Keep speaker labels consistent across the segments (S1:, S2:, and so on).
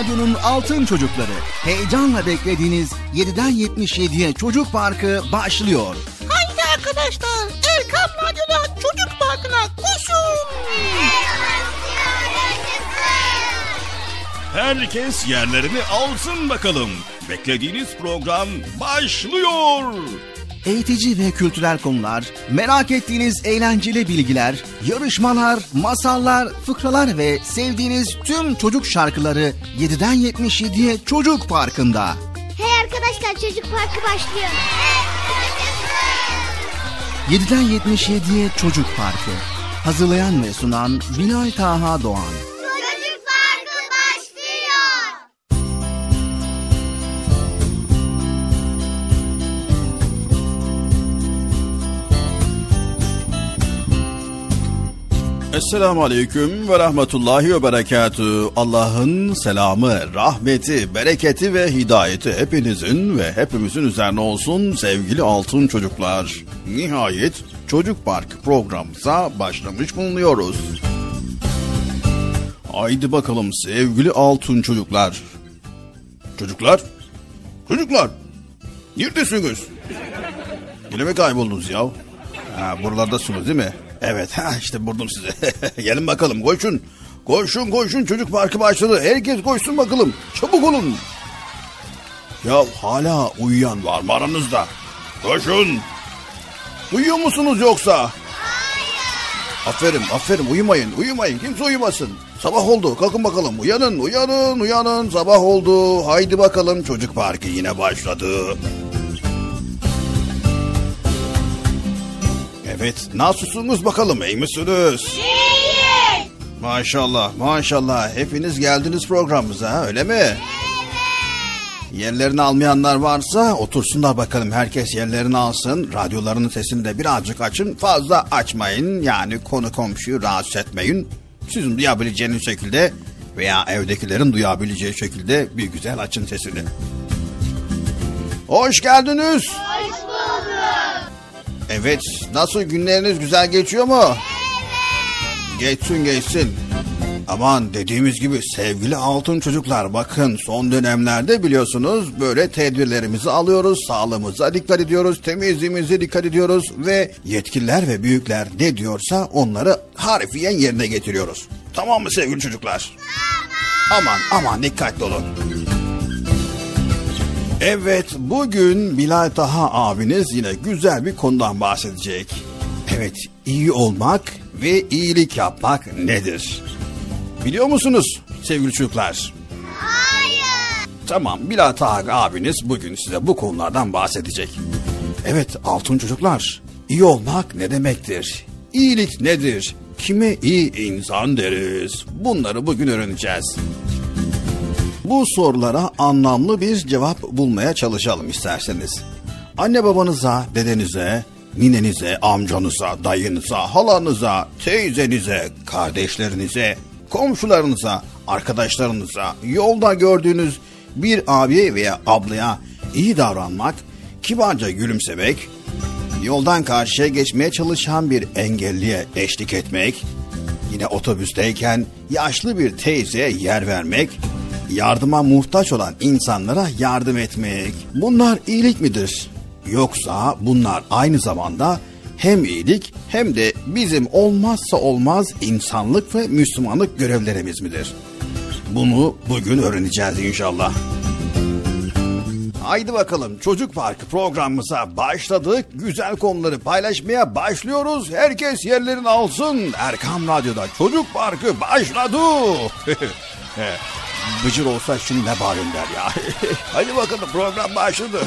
S1: Radyo'nun Altın Çocukları. Heyecanla beklediğiniz 7'den 77'ye Çocuk Parkı başlıyor.
S2: Haydi arkadaşlar Erkam Radyo'da Çocuk Parkı'na koşun.
S3: Herkes yerlerini alsın bakalım. Beklediğiniz program başlıyor.
S1: Eğitici ve kültürel konular, merak ettiğiniz eğlenceli bilgiler, yarışmalar, masallar, fıkralar ve sevdiğiniz tüm çocuk şarkıları 7'den 77'ye Çocuk Parkı'nda.
S4: Hey arkadaşlar çocuk parkı başlıyor.
S1: 7'den 77'ye Çocuk Parkı. Hazırlayan ve sunan Binay Taha Doğan.
S3: Esselamu Aleyküm ve Rahmetullahi ve Berekatü. Allah'ın selamı, rahmeti, bereketi ve hidayeti hepinizin ve hepimizin üzerine olsun sevgili altın çocuklar. Nihayet Çocuk Park programımıza başlamış bulunuyoruz. Haydi bakalım sevgili altın çocuklar. Çocuklar, çocuklar, neredesiniz? Yine mi kayboldunuz ya? Ha, buralardasınız değil mi? Evet ha işte buldum sizi. Gelin bakalım koşun. Koşun koşun çocuk parkı başladı. Herkes koşsun bakalım. Çabuk olun. Ya hala uyuyan var mı aranızda? Koşun. Uyuyor musunuz yoksa? Hayır. Aferin aferin uyumayın uyumayın kimse uyumasın. Sabah oldu kalkın bakalım uyanın uyanın uyanın sabah oldu. Haydi bakalım çocuk parkı yine başladı. Evet, nasılsınız bakalım, iyi misiniz? İyiyiz. Maşallah, maşallah. Hepiniz geldiniz programımıza, öyle mi? Evet. Yerlerini almayanlar varsa otursunlar bakalım. Herkes yerlerini alsın. Radyolarının sesini de birazcık açın. Fazla açmayın. Yani konu komşuyu rahatsız etmeyin. Sizin duyabileceğiniz şekilde veya evdekilerin duyabileceği şekilde bir güzel açın sesini. Hoş geldiniz. Hoş bulduk. Evet, nasıl günleriniz güzel geçiyor mu? Evet. Geçsin geçsin. Aman dediğimiz gibi sevgili altın çocuklar bakın son dönemlerde biliyorsunuz böyle tedbirlerimizi alıyoruz, sağlığımıza dikkat ediyoruz, temizliğimize dikkat ediyoruz ve yetkililer ve büyükler ne diyorsa onları harfiyen yerine getiriyoruz. Tamam mı sevgili çocuklar? Tamam. Aman aman dikkatli olun. Evet, bugün Bilal Taha abiniz yine güzel bir konudan bahsedecek. Evet, iyi olmak ve iyilik yapmak nedir? Biliyor musunuz sevgili çocuklar? Hayır. Tamam, Bilal Taha abiniz bugün size bu konulardan bahsedecek. Evet, altın çocuklar, iyi olmak ne demektir? İyilik nedir? Kime iyi insan deriz? Bunları bugün öğreneceğiz. Bu sorulara anlamlı bir cevap bulmaya çalışalım isterseniz. Anne babanıza, dedenize, ninenize, amcanıza, dayınıza, halanıza, teyzenize, kardeşlerinize, komşularınıza, arkadaşlarınıza, yolda gördüğünüz bir abi veya ablaya iyi davranmak, kibarca gülümsemek, yoldan karşıya geçmeye çalışan bir engelliye eşlik etmek, yine otobüsteyken yaşlı bir teyzeye yer vermek, yardıma muhtaç olan insanlara yardım etmek. Bunlar iyilik midir? Yoksa bunlar aynı zamanda hem iyilik hem de bizim olmazsa olmaz insanlık ve Müslümanlık görevlerimiz midir? Bunu bugün öğreneceğiz inşallah. Haydi bakalım Çocuk Parkı programımıza başladık. Güzel konuları paylaşmaya başlıyoruz. Herkes yerlerini alsın. Erkam Radyo'da Çocuk Parkı başladı. Bıcır olsa şimdi ne bağırın der ya. Hadi bakalım program başladı.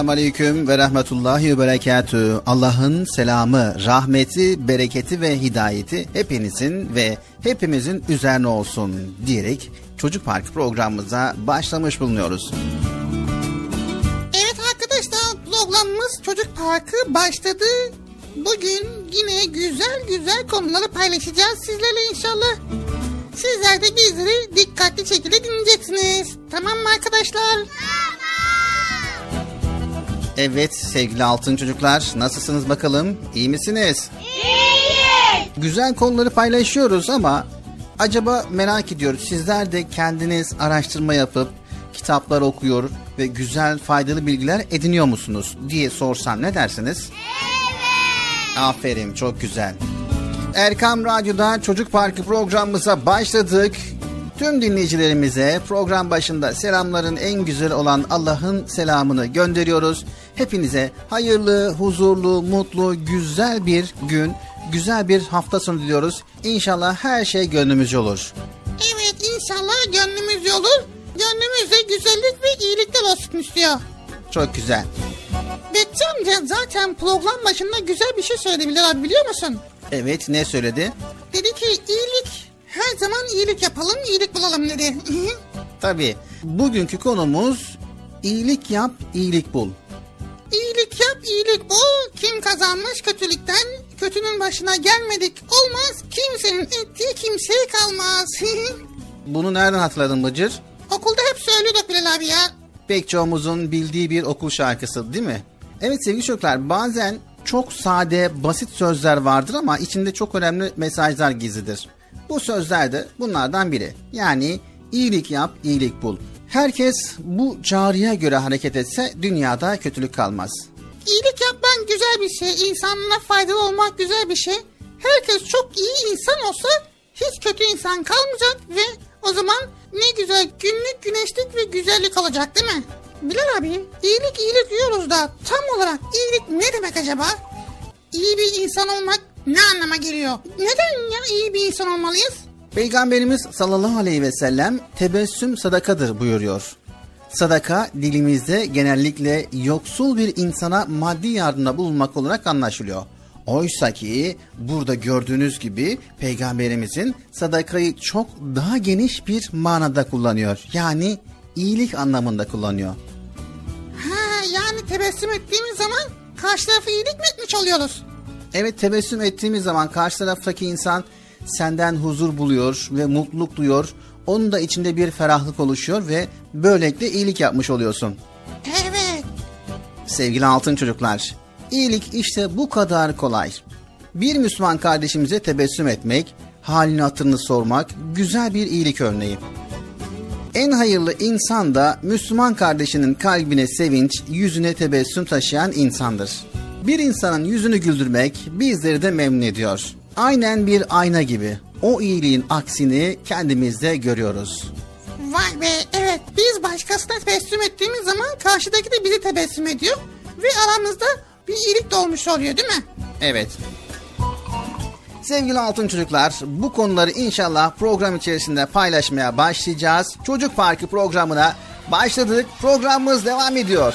S1: Esselamu Aleyküm ve Rahmetullahi ve Berekatü. Allah'ın selamı, rahmeti, bereketi ve hidayeti hepinizin ve hepimizin üzerine olsun diyerek Çocuk Park programımıza başlamış bulunuyoruz.
S2: Evet arkadaşlar programımız Çocuk Parkı başladı. Bugün yine güzel güzel konuları paylaşacağız sizlerle inşallah. Sizler de bizleri dikkatli şekilde dinleyeceksiniz. Tamam mı arkadaşlar?
S1: Evet sevgili altın çocuklar nasılsınız bakalım iyi misiniz? İyiyiz. Güzel konuları paylaşıyoruz ama acaba merak ediyoruz sizler de kendiniz araştırma yapıp kitaplar okuyor ve güzel faydalı bilgiler ediniyor musunuz diye sorsam ne dersiniz? Evet. Aferin çok güzel. Erkam Radyo'da Çocuk Parkı programımıza başladık. Tüm dinleyicilerimize program başında selamların en güzel olan Allah'ın selamını gönderiyoruz. Hepinize hayırlı, huzurlu, mutlu, güzel bir gün, güzel bir hafta sonu diliyoruz. İnşallah her şey gönlümüzce olur.
S2: Evet inşallah gönlümüz olur. Gönlümüzde güzellik ve iyilikler olsun istiyor.
S1: Çok güzel.
S2: Betçi amca zaten program başında güzel bir şey söyledi Bilal abi biliyor musun?
S1: Evet ne söyledi?
S2: Dedi ki iyilik her zaman iyilik yapalım iyilik bulalım dedi.
S1: Tabii bugünkü konumuz iyilik yap, iyilik bul.
S2: İyilik yap, iyilik bul. Kim kazanmış kötülükten? Kötünün başına gelmedik. Olmaz. Kimsenin ettiği kimseye kalmaz.
S1: Bunu nereden hatırladın Bıcır?
S2: Okulda hep söylüyorduk Bilal abi ya.
S1: Pek çoğumuzun bildiği bir okul şarkısı değil mi? Evet sevgili çocuklar bazen çok sade, basit sözler vardır ama içinde çok önemli mesajlar gizlidir. Bu sözler de bunlardan biri. Yani iyilik yap, iyilik bul. Herkes bu çağrıya göre hareket etse dünyada kötülük kalmaz.
S2: İyilik yapmak güzel bir şey. İnsanlara faydalı olmak güzel bir şey. Herkes çok iyi insan olsa hiç kötü insan kalmayacak ve o zaman ne güzel günlük güneşlik ve güzellik olacak değil mi? Bilal abi iyilik iyilik diyoruz da tam olarak iyilik ne demek acaba? İyi bir insan olmak ne anlama geliyor? Neden ya iyi bir insan olmalıyız?
S1: Peygamberimiz sallallahu aleyhi ve sellem tebessüm sadakadır buyuruyor. Sadaka dilimizde genellikle yoksul bir insana maddi yardımda bulunmak olarak anlaşılıyor. Oysa ki burada gördüğünüz gibi peygamberimizin sadakayı çok daha geniş bir manada kullanıyor. Yani iyilik anlamında kullanıyor.
S2: Ha yani tebessüm ettiğimiz zaman karşı tarafı iyilik mi etmiş oluyoruz?
S1: Evet tebessüm ettiğimiz zaman karşı taraftaki insan senden huzur buluyor ve mutluluk duyuyor. Onun da içinde bir ferahlık oluşuyor ve böylelikle iyilik yapmış oluyorsun.
S2: Evet.
S1: Sevgili altın çocuklar, iyilik işte bu kadar kolay. Bir Müslüman kardeşimize tebessüm etmek, halini hatırını sormak güzel bir iyilik örneği. En hayırlı insan da Müslüman kardeşinin kalbine sevinç, yüzüne tebessüm taşıyan insandır. Bir insanın yüzünü güldürmek bizleri de memnun ediyor. Aynen bir ayna gibi. O iyiliğin aksini kendimizde görüyoruz.
S2: Vay be evet biz başkasına tebessüm ettiğimiz zaman karşıdaki de bizi tebessüm ediyor. Ve aramızda bir iyilik doğmuş oluyor değil mi?
S1: Evet. Sevgili altın çocuklar, bu konuları inşallah program içerisinde paylaşmaya başlayacağız. Çocuk Parkı programına başladık. Programımız devam ediyor.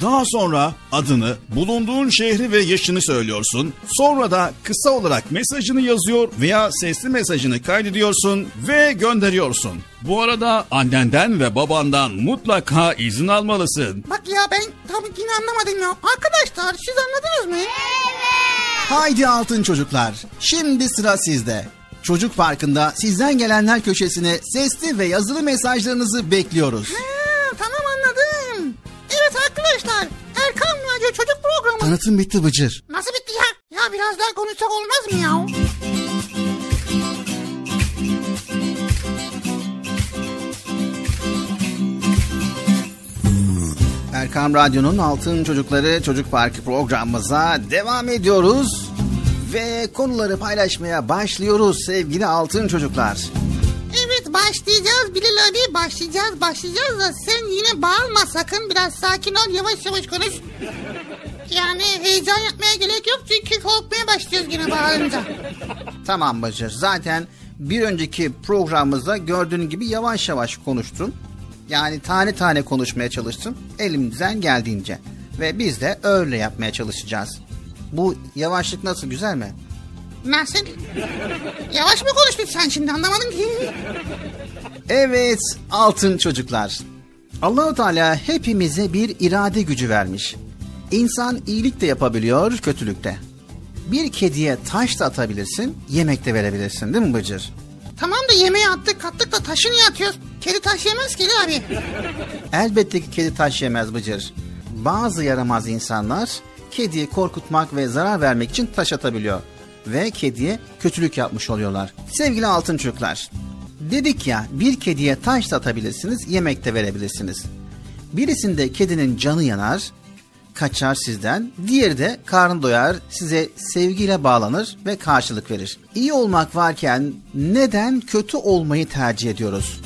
S3: Daha sonra adını, bulunduğun şehri ve yaşını söylüyorsun. Sonra da kısa olarak mesajını yazıyor veya sesli mesajını kaydediyorsun ve gönderiyorsun. Bu arada annenden ve babandan mutlaka izin almalısın.
S2: Bak ya ben tam yine anlamadım ya. Arkadaşlar siz anladınız mı?
S1: Haydi altın çocuklar. Şimdi sıra sizde. Çocuk Parkı'nda sizden gelenler köşesine sesli ve yazılı mesajlarınızı bekliyoruz.
S2: Ha, tamam anladım. Evet arkadaşlar Erkan Radyo Çocuk Programı.
S1: Tanıtım bitti Bıcır.
S2: Nasıl bitti ya? Ya biraz daha konuşsak olmaz mı ya?
S1: Erkam Radyo'nun Altın Çocukları Çocuk Parkı programımıza devam ediyoruz. Ve konuları paylaşmaya başlıyoruz sevgili altın çocuklar.
S2: Başlayacağız Bilal abi başlayacağız başlayacağız da sen yine bağırma sakın biraz sakin ol yavaş yavaş konuş. Yani heyecan yapmaya gerek yok çünkü korkmaya başlıyoruz yine bağırınca.
S1: Tamam Bıcır zaten bir önceki programımızda gördüğün gibi yavaş yavaş konuştun. Yani tane tane konuşmaya çalıştım elimizden geldiğince. Ve biz de öyle yapmaya çalışacağız. Bu yavaşlık nasıl güzel mi?
S2: Nasıl? Yavaş mı konuştun sen şimdi anlamadım ki.
S1: Evet altın çocuklar. Allahu Teala hepimize bir irade gücü vermiş. İnsan iyilik de yapabiliyor, kötülük de. Bir kediye taş da atabilirsin, yemek de verebilirsin değil mi Bıcır?
S2: Tamam da yemeği attık kattık da taşı niye atıyoruz? Kedi taş yemez ki abi.
S1: Elbette ki kedi taş yemez Bıcır. Bazı yaramaz insanlar kediyi korkutmak ve zarar vermek için taş atabiliyor. Ve kediye kötülük yapmış oluyorlar. Sevgili altın çocuklar, dedik ya bir kediye taş da atabilirsiniz, yemek de verebilirsiniz. Birisinde kedinin canı yanar, kaçar sizden, diğeri de karnı doyar, size sevgiyle bağlanır ve karşılık verir. İyi olmak varken neden kötü olmayı tercih ediyoruz?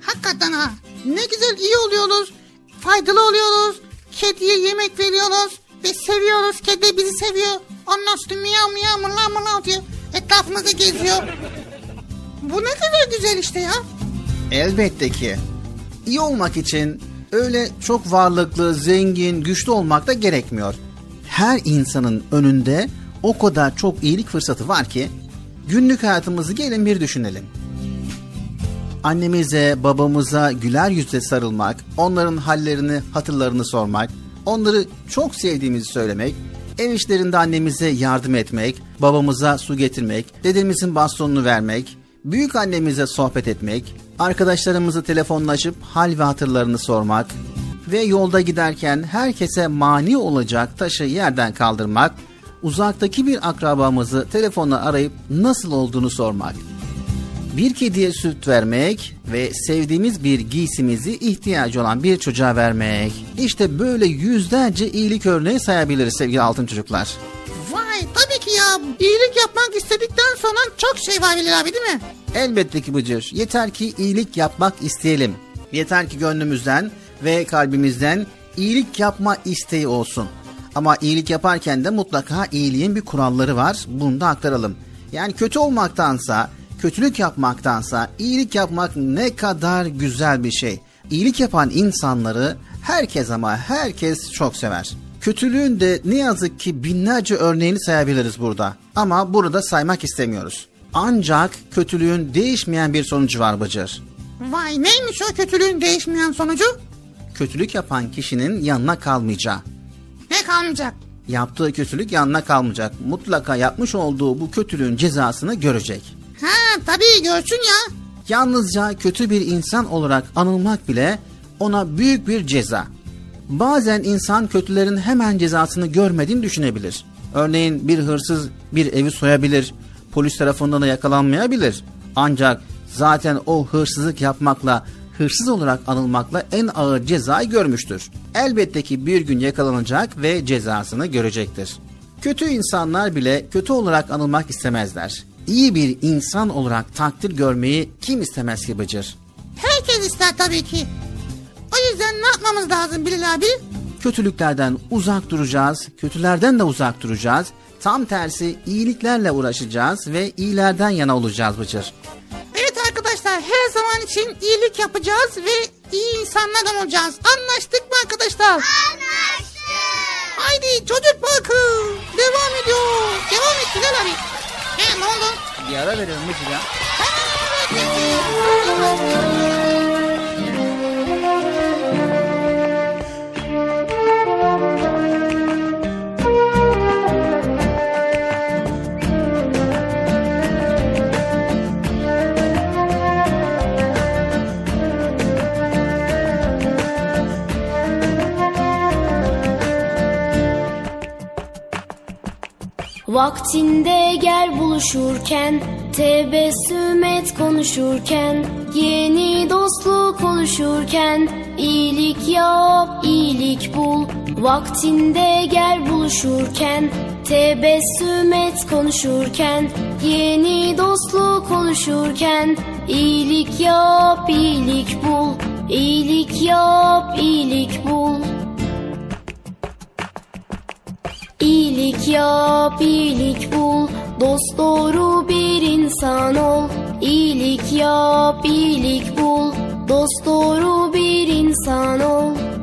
S2: Hakikaten ha. Ne güzel iyi oluyoruz. Faydalı oluyoruz. Kediye yemek veriyoruz. Ve seviyoruz. Kedi bizi seviyor. Ondan sonra miyav miyav mırlav mırlav diyor. Etrafımızda geziyor. Bu ne kadar güzel işte ya.
S1: Elbette ki. İyi olmak için öyle çok varlıklı, zengin, güçlü olmak da gerekmiyor. Her insanın önünde o kadar çok iyilik fırsatı var ki günlük hayatımızı gelin bir düşünelim. Annemize, babamıza güler yüzle sarılmak, onların hallerini, hatırlarını sormak, onları çok sevdiğimizi söylemek, ev işlerinde annemize yardım etmek, babamıza su getirmek, dedemizin bastonunu vermek, büyük annemize sohbet etmek, arkadaşlarımızı telefonlaşıp hal ve hatırlarını sormak ve yolda giderken herkese mani olacak taşı yerden kaldırmak, uzaktaki bir akrabamızı telefonla arayıp nasıl olduğunu sormak bir kediye süt vermek ve sevdiğimiz bir giysimizi ihtiyacı olan bir çocuğa vermek. İşte böyle yüzlerce iyilik örneği sayabiliriz sevgili altın çocuklar.
S2: Vay tabii ki ya. İyilik yapmak istedikten sonra çok şey var Bilal abi değil mi?
S1: Elbette ki Bıcır. Yeter ki iyilik yapmak isteyelim. Yeter ki gönlümüzden ve kalbimizden iyilik yapma isteği olsun. Ama iyilik yaparken de mutlaka iyiliğin bir kuralları var. Bunu da aktaralım. Yani kötü olmaktansa, kötülük yapmaktansa iyilik yapmak ne kadar güzel bir şey. İyilik yapan insanları herkes ama herkes çok sever. Kötülüğün de ne yazık ki binlerce örneğini sayabiliriz burada. Ama burada saymak istemiyoruz. Ancak kötülüğün değişmeyen bir sonucu var Bıcır.
S2: Vay neymiş o kötülüğün değişmeyen sonucu?
S1: Kötülük yapan kişinin yanına kalmayacağı.
S2: Ne kalmayacak?
S1: Yaptığı kötülük yanına kalmayacak. Mutlaka yapmış olduğu bu kötülüğün cezasını görecek.
S2: Ha tabii görsün ya.
S1: Yalnızca kötü bir insan olarak anılmak bile ona büyük bir ceza. Bazen insan kötülerin hemen cezasını görmediğini düşünebilir. Örneğin bir hırsız bir evi soyabilir, polis tarafından da yakalanmayabilir. Ancak zaten o hırsızlık yapmakla, hırsız olarak anılmakla en ağır cezayı görmüştür. Elbette ki bir gün yakalanacak ve cezasını görecektir. Kötü insanlar bile kötü olarak anılmak istemezler. İyi bir insan olarak takdir görmeyi kim istemez ki Bıcır?
S2: Herkes ister tabii ki. O yüzden ne yapmamız lazım Bilal abi?
S1: Kötülüklerden uzak duracağız, kötülerden de uzak duracağız. Tam tersi iyiliklerle uğraşacağız ve iyilerden yana olacağız Bıcır.
S2: Evet arkadaşlar her zaman için iyilik yapacağız ve iyi insanlardan olacağız. Anlaştık mı arkadaşlar?
S4: Anlaştık.
S2: Haydi çocuk parkı devam ediyor. Devam et Bilal abi. He ne oldu?
S1: Bir ara verelim Bıcır ya.
S5: Vaktinde gel buluşurken Tebessüm et konuşurken Yeni dostluk oluşurken iyilik yap, iyilik bul. Vaktinde gel buluşurken Tebessüm et konuşurken Yeni dostluk oluşurken iyilik yap, iyilik bul. İyilik yap, iyilik bul İyilik yap, iyilik bul, dost doğru bir insan ol. İyilik yap, iyilik bul, dost doğru bir insan ol.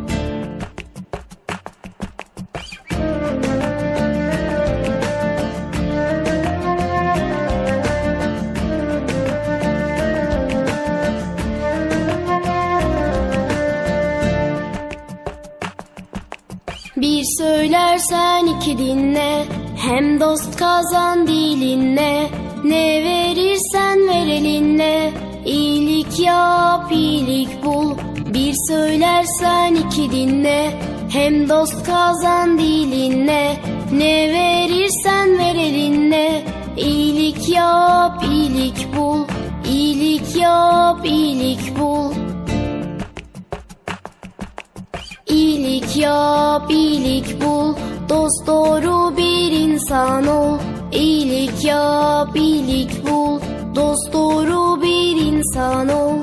S5: Söylersen iki dinle Hem dost kazan dilinle. Ne verirsen ver elinle İyilik yap iyilik bul. Bir söylersen iki dinle Hem dost kazan dilinle. Ne verirsen ver elinle İyilik yap iyilik bul. İyilik yap iyilik bul Yap, iyilik bul, dost doğru bir insan ol. İyilik yap, iyilik bul, dost doğru bir insan ol.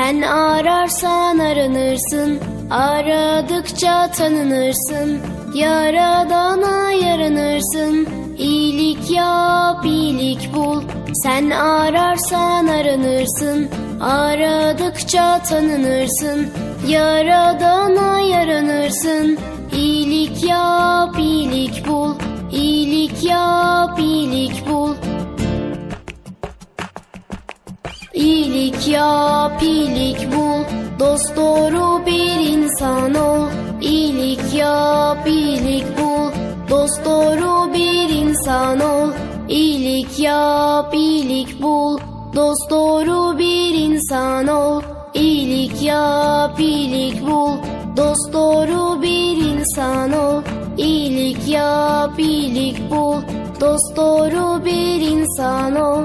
S5: Sen ararsan aranırsın, aradıkça tanınırsın. Yaradana yaranırsın, iyilik yap, iyilik bul. Sen ararsan aranırsın, aradıkça tanınırsın. Yaradana yaranırsın, iyilik yap, iyilik bul. İyilik yap, iyilik bul. İyilik yap, iyilik bul, dost doğru bir insan ol. İyilik yap, iyilik bul, dost doğru bir insan ol. İyilik yap, iyilik bul, dost doğru bir insan ol. İyilik yap, iyilik bul, dost doğru bir insan ol. İyilik yap, iyilik bul, dost doğru bir insan ol.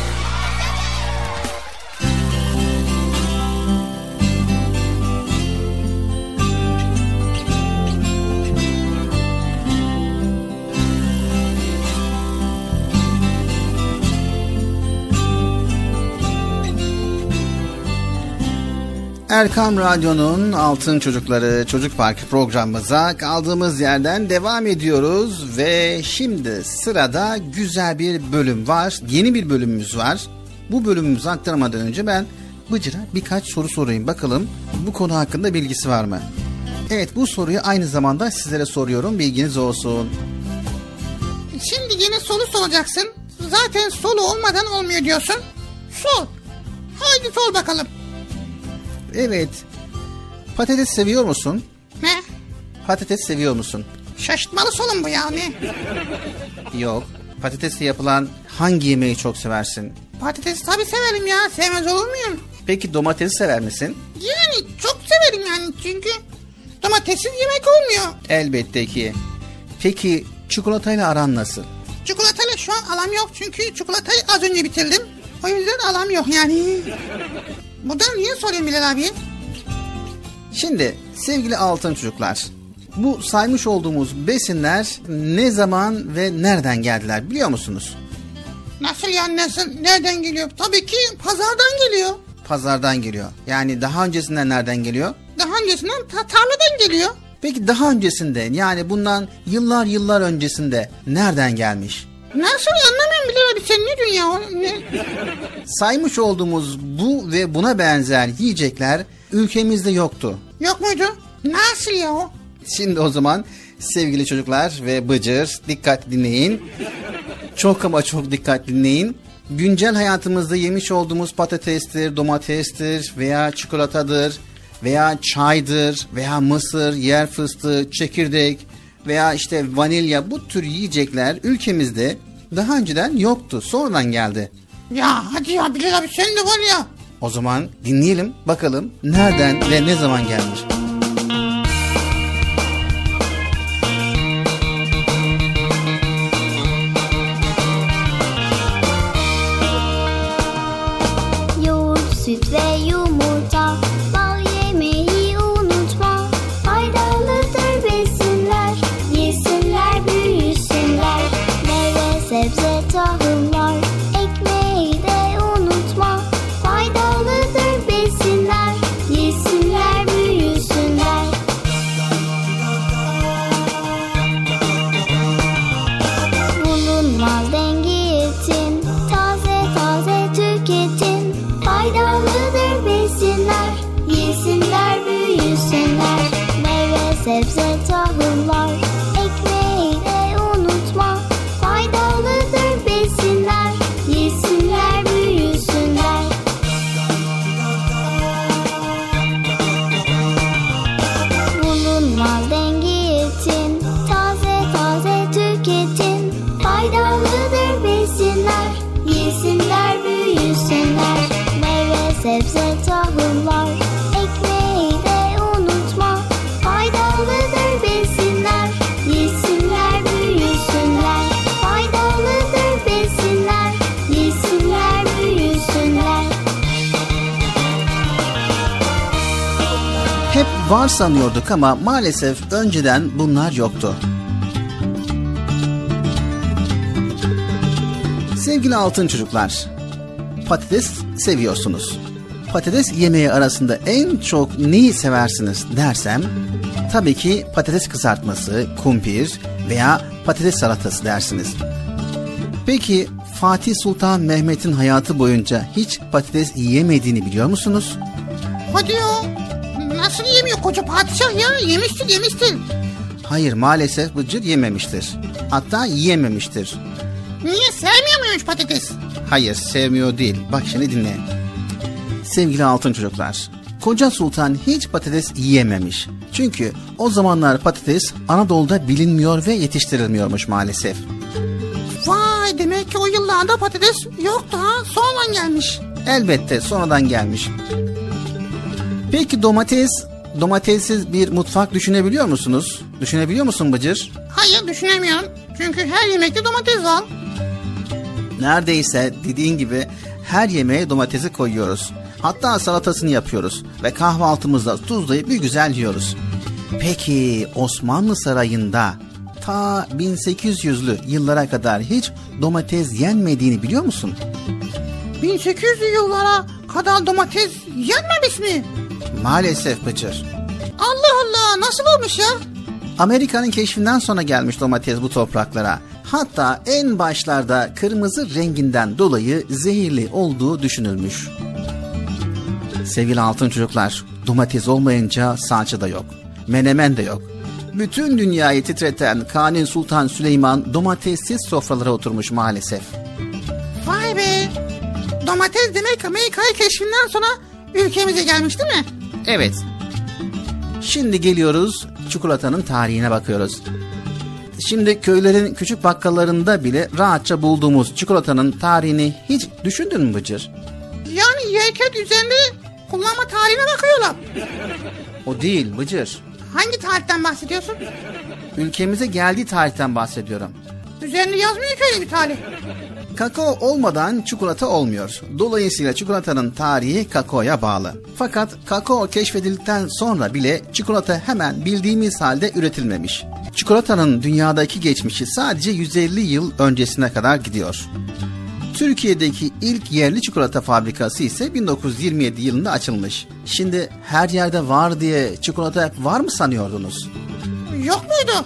S1: Erkam Radyo'nun Altın Çocukları Çocuk Parkı programımıza kaldığımız yerden devam ediyoruz ve şimdi sırada güzel bir bölüm var. Yeni bir bölümümüz var. Bu bölümümüzü aktarmadan önce ben Bıcır'a birkaç soru sorayım bakalım bu konu hakkında bilgisi var mı? Evet bu soruyu aynı zamanda sizlere soruyorum bilginiz olsun.
S2: Şimdi yine soru soracaksın. Zaten soru olmadan olmuyor diyorsun. Sor. Haydi sor bakalım.
S1: Evet patates seviyor musun?
S2: Ne?
S1: Patates seviyor musun?
S2: Şaşırtmalı sorun bu yani.
S1: Yok. Patatesle yapılan hangi yemeği çok seversin?
S2: Patates tabii severim ya. Sevmez olur muyum?
S1: Peki domatesi sever misin?
S2: Yani çok severim yani çünkü domatessiz yemek olmuyor.
S1: Elbette ki. Peki çikolatayla aran nasıl?
S2: Çikolatayla şu an alam yok çünkü çikolatayı az önce bitirdim. O yüzden alam yok yani. Buradan niye soruyorsun Bilal abi?
S1: Şimdi sevgili altın çocuklar. Bu saymış olduğumuz besinler ne zaman ve nereden geldiler biliyor musunuz?
S2: Nasıl yani nasıl? Nereden geliyor? Tabii ki pazardan geliyor.
S1: Pazardan geliyor. Yani daha öncesinden nereden geliyor?
S2: Daha öncesinden ta- tarladan geliyor.
S1: Peki daha öncesinde yani bundan yıllar yıllar öncesinde nereden gelmiş?
S2: Nasıl anlamıyorum Bilal abi sen ne diyorsun ya? Ne?
S1: Saymış olduğumuz bu ve buna benzer yiyecekler ülkemizde yoktu.
S2: Yok muydu? Nasıl ya o?
S1: Şimdi o zaman sevgili çocuklar ve Bıcır dikkat dinleyin. Çok ama çok dikkat dinleyin. Güncel hayatımızda yemiş olduğumuz patatestir, domatestir veya çikolatadır veya çaydır veya mısır, yer fıstığı, çekirdek veya işte vanilya bu tür yiyecekler ülkemizde daha önceden yoktu. Sonradan geldi.
S2: Ya hadi ya Bilal abi sen de var ya.
S1: O zaman dinleyelim bakalım nereden ve ne zaman gelmiş.
S5: Yoğurt, süt
S1: var sanıyorduk ama maalesef önceden bunlar yoktu. Sevgili altın çocuklar, patates seviyorsunuz. Patates yemeği arasında en çok neyi seversiniz dersem, tabii ki patates kızartması, kumpir veya patates salatası dersiniz. Peki Fatih Sultan Mehmet'in hayatı boyunca hiç patates yemediğini biliyor musunuz?
S2: Hadi ya. Nasıl yemiyor koca padişah ya? Yemiştir yemiştir.
S1: Hayır maalesef Bıcır yememiştir. Hatta yiyememiştir.
S2: Niye sevmiyor muymuş patates?
S1: Hayır sevmiyor değil. Bak şimdi dinle. Sevgili altın çocuklar. Koca Sultan hiç patates yiyememiş. Çünkü o zamanlar patates Anadolu'da bilinmiyor ve yetiştirilmiyormuş maalesef.
S2: Vay demek ki o yıllarda patates yoktu ha. Sonradan gelmiş.
S1: Elbette sonradan gelmiş. Peki domates, domatessiz bir mutfak düşünebiliyor musunuz? Düşünebiliyor musun Bıcır?
S2: Hayır düşünemiyorum. Çünkü her yemekte domates var.
S1: Neredeyse dediğin gibi her yemeğe domatesi koyuyoruz. Hatta salatasını yapıyoruz ve kahvaltımızda tuzlayıp bir güzel yiyoruz. Peki Osmanlı Sarayı'nda ta 1800'lü yıllara kadar hiç domates yenmediğini biliyor musun?
S2: 1800'lü yıllara kadar domates yenmemiş mi?
S1: Maalesef Bıcır.
S2: Allah Allah nasıl olmuş ya?
S1: Amerika'nın keşfinden sonra gelmiş domates bu topraklara. Hatta en başlarda kırmızı renginden dolayı zehirli olduğu düşünülmüş. Sevgili altın çocuklar, domates olmayınca salça da yok. Menemen de yok. Bütün dünyayı titreten Kanuni Sultan Süleyman domatessiz sofralara oturmuş maalesef.
S2: Vay be. Domates demek Amerika'yı keşfinden sonra ülkemize gelmiş değil mi?
S1: Evet. Şimdi geliyoruz çikolatanın tarihine bakıyoruz. Şimdi köylerin küçük bakkallarında bile rahatça bulduğumuz çikolatanın tarihini hiç düşündün mü Bıcır?
S2: Yani yerken üzerinde kullanma tarihine bakıyorlar.
S1: O değil Bıcır.
S2: Hangi tarihten bahsediyorsun?
S1: Ülkemize geldiği tarihten bahsediyorum.
S2: Üzerinde yazmıyor ki öyle bir tarih.
S1: Kakao olmadan çikolata olmuyor. Dolayısıyla çikolatanın tarihi kakaoya bağlı. Fakat kakao keşfedildikten sonra bile çikolata hemen bildiğimiz halde üretilmemiş. Çikolatanın dünyadaki geçmişi sadece 150 yıl öncesine kadar gidiyor. Türkiye'deki ilk yerli çikolata fabrikası ise 1927 yılında açılmış. Şimdi her yerde var diye çikolata var mı sanıyordunuz?
S2: Yok muydu?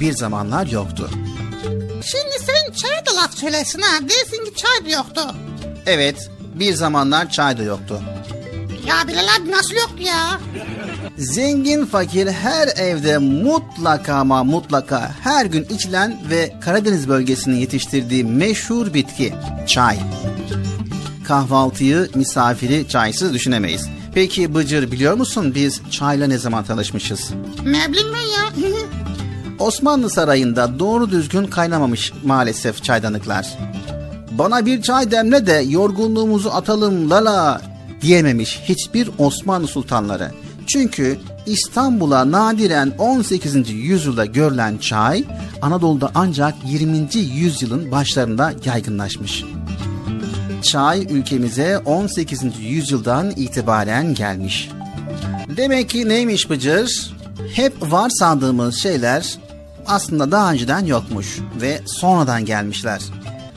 S1: Bir zamanlar yoktu.
S2: Şimdi sen çay da laf söylesin ha. Dersin ki çay da yoktu.
S1: Evet, bir zamanlar çay da yoktu.
S2: Ya Bilal abi nasıl yoktu ya?
S1: Zengin fakir her evde mutlaka ama mutlaka her gün içilen ve Karadeniz bölgesinin yetiştirdiği meşhur bitki çay. Kahvaltıyı, misafiri çaysız düşünemeyiz. Peki Bıcır biliyor musun biz çayla ne zaman tanışmışız?
S2: Ne bileyim ben ya.
S1: Osmanlı Sarayı'nda doğru düzgün kaynamamış maalesef çaydanlıklar. Bana bir çay demle de yorgunluğumuzu atalım lala diyememiş hiçbir Osmanlı sultanları. Çünkü İstanbul'a nadiren 18. yüzyılda görülen çay Anadolu'da ancak 20. yüzyılın başlarında yaygınlaşmış. Çay ülkemize 18. yüzyıldan itibaren gelmiş. Demek ki neymiş Bıcır? Hep var sandığımız şeyler aslında daha önceden yokmuş ve sonradan gelmişler.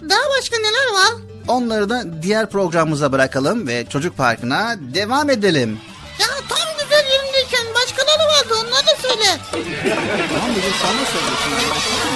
S2: Daha başka neler var?
S1: Onları da diğer programımıza bırakalım ve çocuk parkına devam edelim.
S2: Ya tam güzel yerindeyken başkaları vardı onları söyle.
S1: Tamam sen ne söylüyorsun?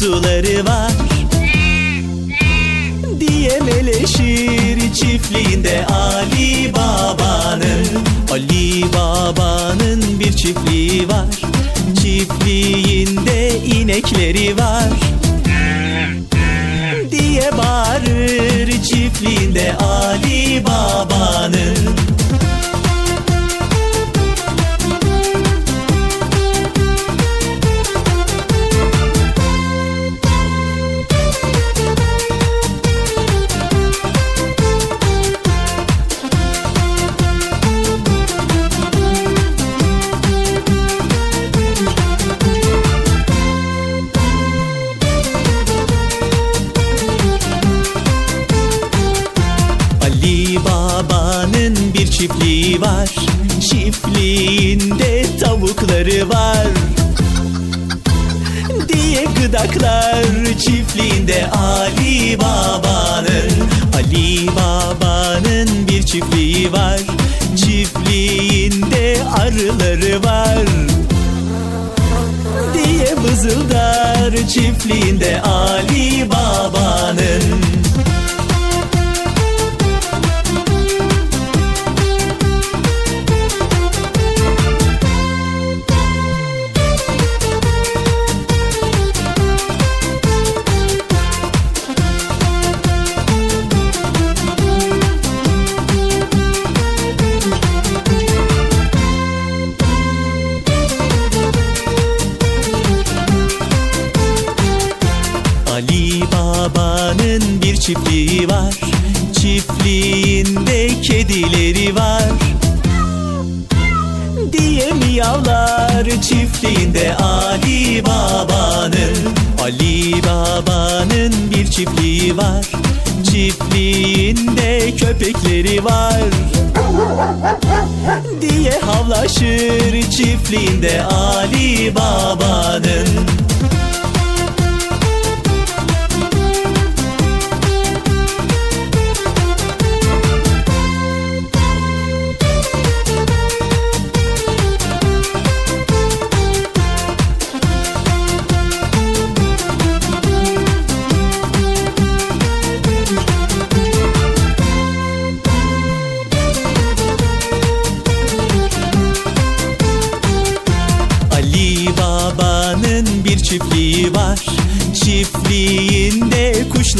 S6: Kuzuları var. Diye meleşir çiftliğinde Ali Baba'nın Ali Baba'nın bir çiftliği var. Çiftliğinde inekleri var. Diye bağırır çiftliğinde Ali Baba'nın çiftliği var. Çiftliğinde tavukları var. Diye gıdaklar çiftliğinde Ali Baba'nın Ali Baba'nın bir çiftliği var. Çiftliğinde arıları var. Diye vızıldar çiftliğinde Ali Baba'nın köpekleri var Diye havlaşır çiftliğinde Ali Baba'nın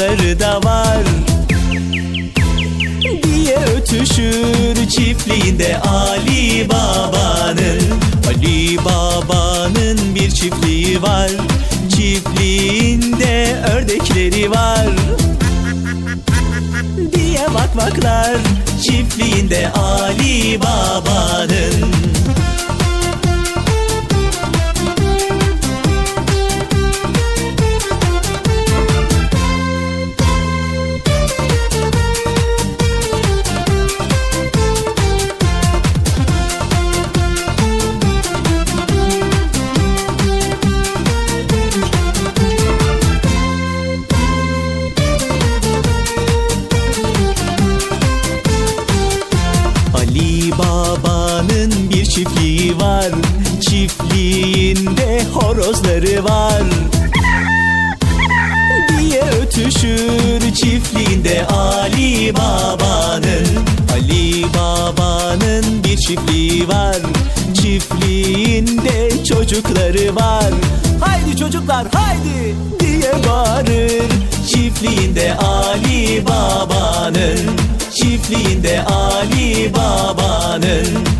S6: kuşları da var. Diye ötüşür çiftliğinde Ali Baba'nın. Ali Baba'nın bir çiftliği var. Çiftliğinde ördekleri var. Diye vakvaklar çiftliğinde Ali Baba'nın bir çiftliği var Çiftliğinde horozları var. Diye ötüşür çiftliğinde Ali Baba'nın. Ali Baba'nın bir çiftliği var Çiftliğinde çocukları var. Haydi çocuklar haydi! Diye bağırır Çiftliğinde Ali Baba'nın. Çiftliğinde Ali Baba'nın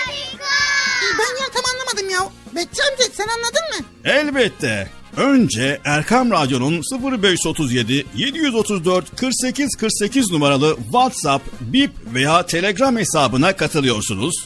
S2: Ben ya tam anlamadım ya. Bekçi amca sen anladın mı?
S3: Elbette. Önce Erkam Radyo'nun 0537 734 48 48 numaralı WhatsApp, Bip veya Telegram hesabına katılıyorsunuz.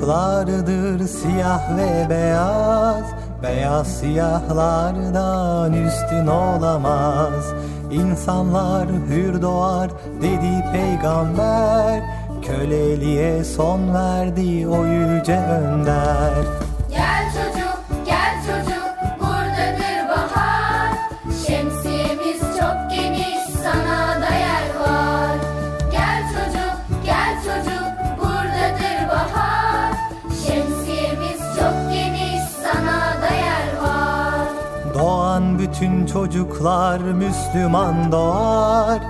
S7: Çocuklardır siyah ve beyaz Beyaz siyahlardan üstün olamaz. İnsanlar hür doğar dedi peygamber Köleliğe son verdi o yüce önder çocuklar Müslüman doğar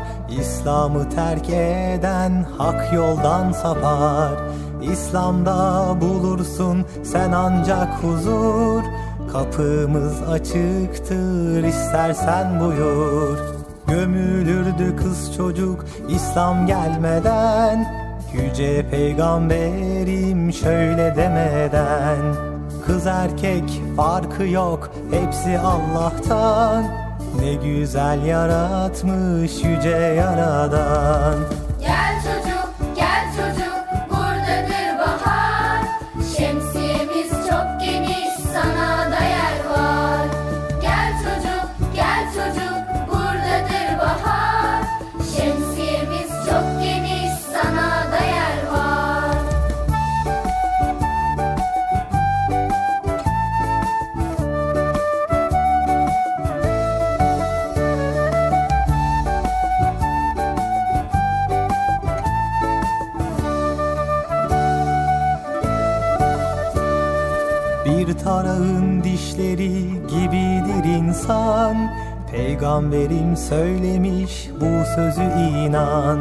S7: İslam'ı terk eden hak yoldan sapar. İslam'da bulursun sen ancak huzur Kapımız açıktır istersen buyur. Gömülürdü kız çocuk İslam gelmeden Yüce peygamberim şöyle demeden Kız erkek farkı yok hepsi Allah'tan. Ne güzel yaratmış yüce yaradan.
S8: Gel
S7: insan. Peygamberim söylemiş bu sözü inan.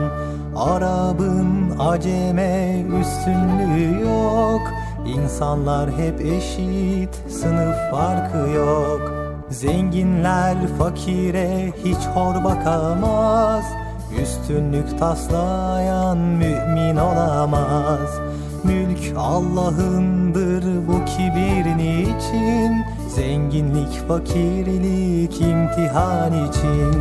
S7: Arabın aceme üstünlüğü yok. İnsanlar hep eşit sınıf farkı yok. Zenginler fakire hiç hor bakamaz. Üstünlük taslayan mümin olamaz. Mülk Allah'ındır bu kibir niçin Zenginlik fakirlik imtihan için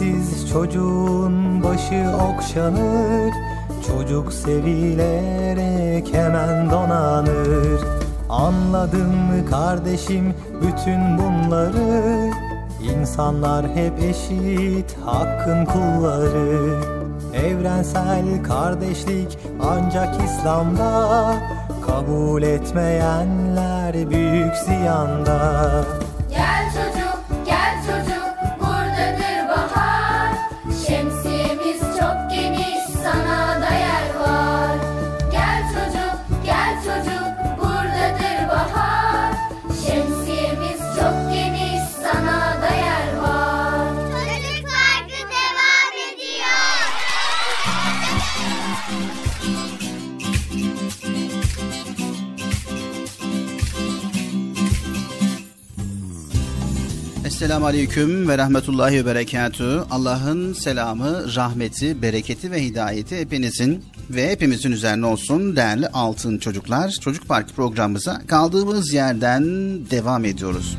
S7: Kimsesiz çocuğun başı okşanır Çocuk sevilerek hemen donanır. Anladın mı kardeşim bütün bunları İnsanlar hep eşit hakkın kulları. Evrensel kardeşlik ancak İslam'da Kabul etmeyenler büyük ziyanda
S1: Esselamu Aleyküm ve Rahmetullahi ve Berekatü. Allah'ın selamı, rahmeti, bereketi ve hidayeti hepinizin ve hepimizin üzerine olsun değerli altın çocuklar. Çocuk Parkı programımıza kaldığımız yerden devam ediyoruz.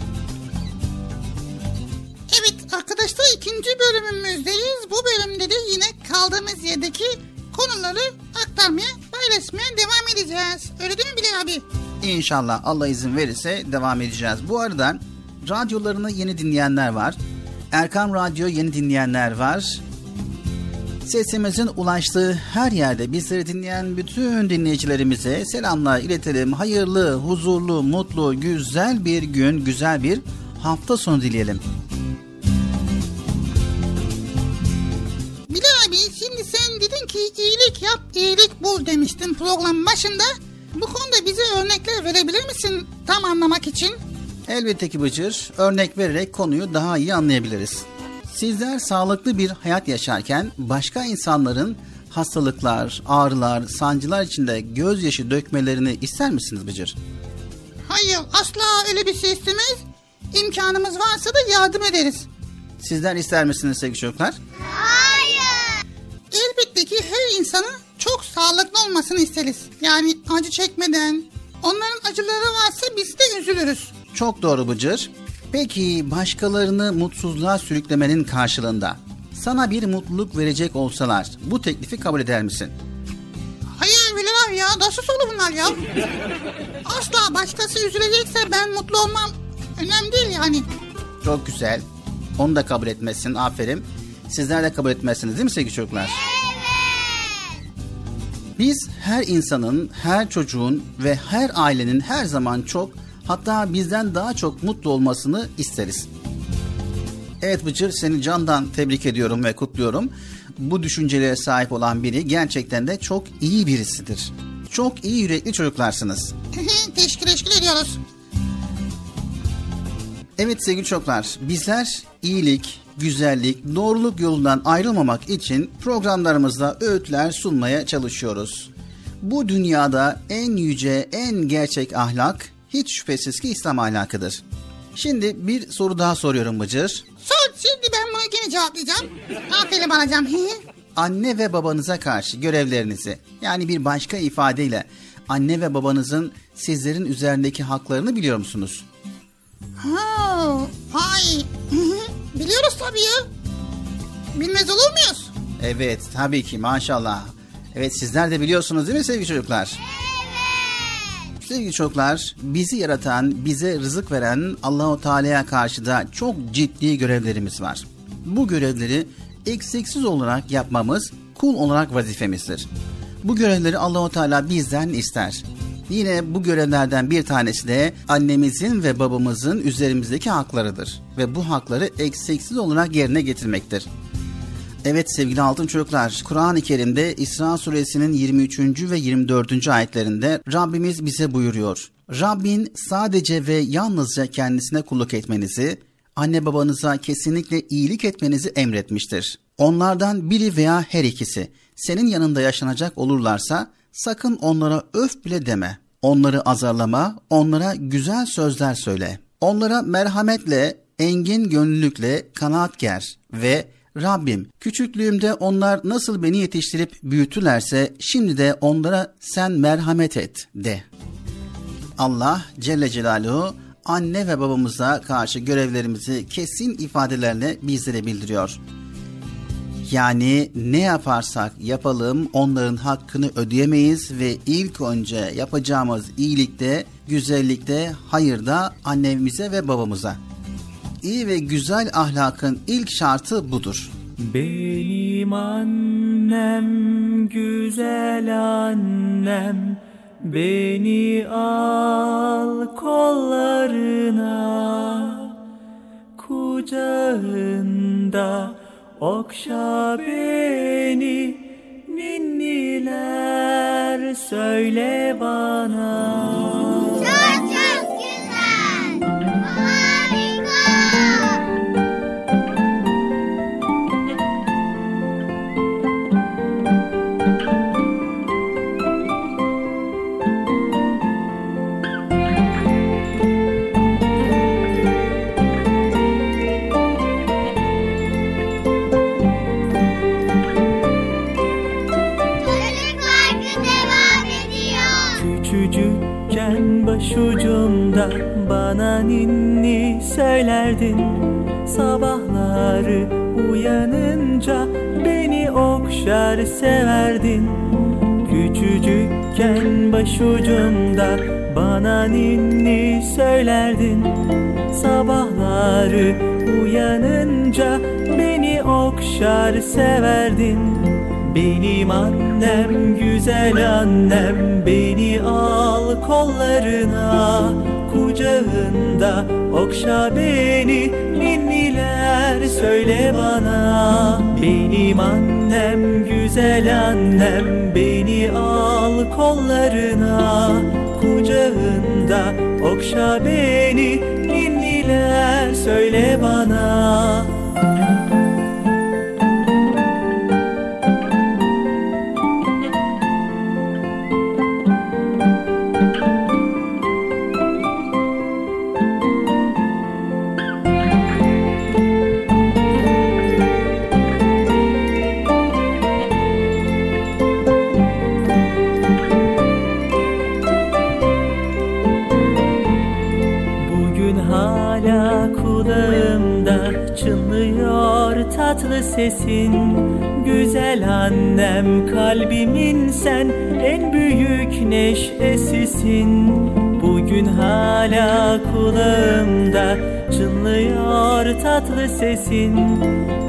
S2: Evet arkadaşlar ikinci bölümümüzdeyiz. Bu bölümde de yine kaldığımız yerdeki konuları aktarmaya, paylaşmaya devam edeceğiz. Öyle değil mi Bilal abi?
S1: İnşallah Allah izin verirse devam edeceğiz. Bu arada radyolarını yeni dinleyenler var. Erkam Radyo yeni dinleyenler var. Sesimizin ulaştığı her yerde bizleri dinleyen bütün dinleyicilerimize selamlar iletelim. Hayırlı, huzurlu, mutlu, güzel bir gün, güzel bir hafta sonu dileyelim.
S2: Bilal abi şimdi sen dedin ki iyilik yap, iyilik bul demiştin program başında. Bu konuda bize örnekler verebilir misin tam anlamak için?
S1: Elbette ki Bıcır, örnek vererek konuyu daha iyi anlayabiliriz. Sizler sağlıklı bir hayat yaşarken başka insanların hastalıklar, ağrılar, sancılar içinde gözyaşı dökmelerini ister misiniz Bıcır?
S2: Hayır asla öyle bir şey istemeyiz. İmkanımız varsa da yardım ederiz.
S1: Sizler ister misiniz sevgili çocuklar?
S2: Elbette ki her insanın çok sağlıklı olmasını isteriz. Yani acı çekmeden. Onların acıları varsa biz de üzülürüz.
S1: Çok doğru Bıcır. Peki başkalarını mutsuzluğa sürüklemenin karşılığında sana bir mutluluk verecek olsalar bu teklifi kabul eder misin?
S2: Hayır Bilal ya nasıl olur bunlar ya? Asla başkası üzülecekse ben mutlu olmam. Önemli değil yani.
S1: Çok güzel. Onu da kabul etmezsin. Aferin. Sizler de kabul etmezsiniz değil mi sevgili çocuklar? Biz her insanın, her çocuğun ve her ailenin her zaman çok hatta bizden daha çok mutlu olmasını isteriz. Evet Bıcır seni candan tebrik ediyorum ve kutluyorum. Bu düşüncelere sahip olan biri gerçekten de çok iyi birisidir. Çok iyi yürekli çocuklarsınız.
S2: teşekkür teşekkür ediyoruz.
S1: Evet sevgili çocuklar, bizler iyilik, güzellik, doğruluk yolundan ayrılmamak için programlarımızda öğütler sunmaya çalışıyoruz. Bu dünyada en yüce, en gerçek ahlak hiç şüphesiz ki İslam ahlakıdır. Şimdi bir soru daha soruyorum Bıcır.
S2: Sor şimdi ben bunu yine cevaplayacağım. Aferin alacağım.
S1: Anne ve babanıza karşı görevlerinizi yani bir başka ifadeyle anne ve babanızın sizlerin üzerindeki haklarını biliyor musunuz?
S2: ha, hay. Biliyoruz tabii ya. Bilmez olur muyuz?
S1: Evet tabii ki maşallah. Evet sizler de biliyorsunuz değil mi sevgili çocuklar? Sevgili çocuklar, bizi yaratan, bize rızık veren Allahu Teala'ya karşı da çok ciddi görevlerimiz var. Bu görevleri eksiksiz olarak yapmamız kul olarak vazifemizdir. Bu görevleri Allahu Teala bizden ister. Yine bu görevlerden bir tanesi de annemizin ve babamızın üzerimizdeki haklarıdır ve bu hakları eksiksiz olarak yerine getirmektir. Evet sevgili altın çocuklar, Kur'an-ı Kerim'de İsra suresinin 23. ve 24. ayetlerinde Rabbimiz bize buyuruyor. Rabbin sadece ve yalnızca kendisine kulluk etmenizi, anne babanıza kesinlikle iyilik etmenizi emretmiştir. Onlardan biri veya her ikisi senin yanında yaşanacak olurlarsa sakın onlara öf bile deme. Onları azarlama, onlara güzel sözler söyle. Onlara merhametle, engin gönüllülükle kanaat ger ve Rabbim küçüklüğümde onlar nasıl beni yetiştirip büyütülerse şimdi de onlara sen merhamet et de. Allah Celle Celaluhu anne ve babamıza karşı görevlerimizi kesin ifadelerle bizlere bildiriyor. Yani ne yaparsak yapalım onların hakkını ödeyemeyiz ve ilk önce yapacağımız iyilikte, güzellikte, hayırda annemize ve babamıza. İyi ve güzel ahlakın ilk şartı budur.
S7: Benim annem güzel annem Beni al kollarına Kucağında okşa beni Ninniler söyle bana
S4: Çok çok güzel.
S7: Bana ninni söylerdin Sabahları uyanınca beni okşar severdin. Küçücükken başucumda bana ninni söylerdin. Sabahları uyanınca beni okşar severdin. Benim annem güzel annem beni al kollarına kucağında. Okşa beni ninniler söyle bana. Benim annem güzel annem beni al kollarına. Kucağında okşa beni Ninniler söyle bana kulağımda çınlıyor tatlı sesin.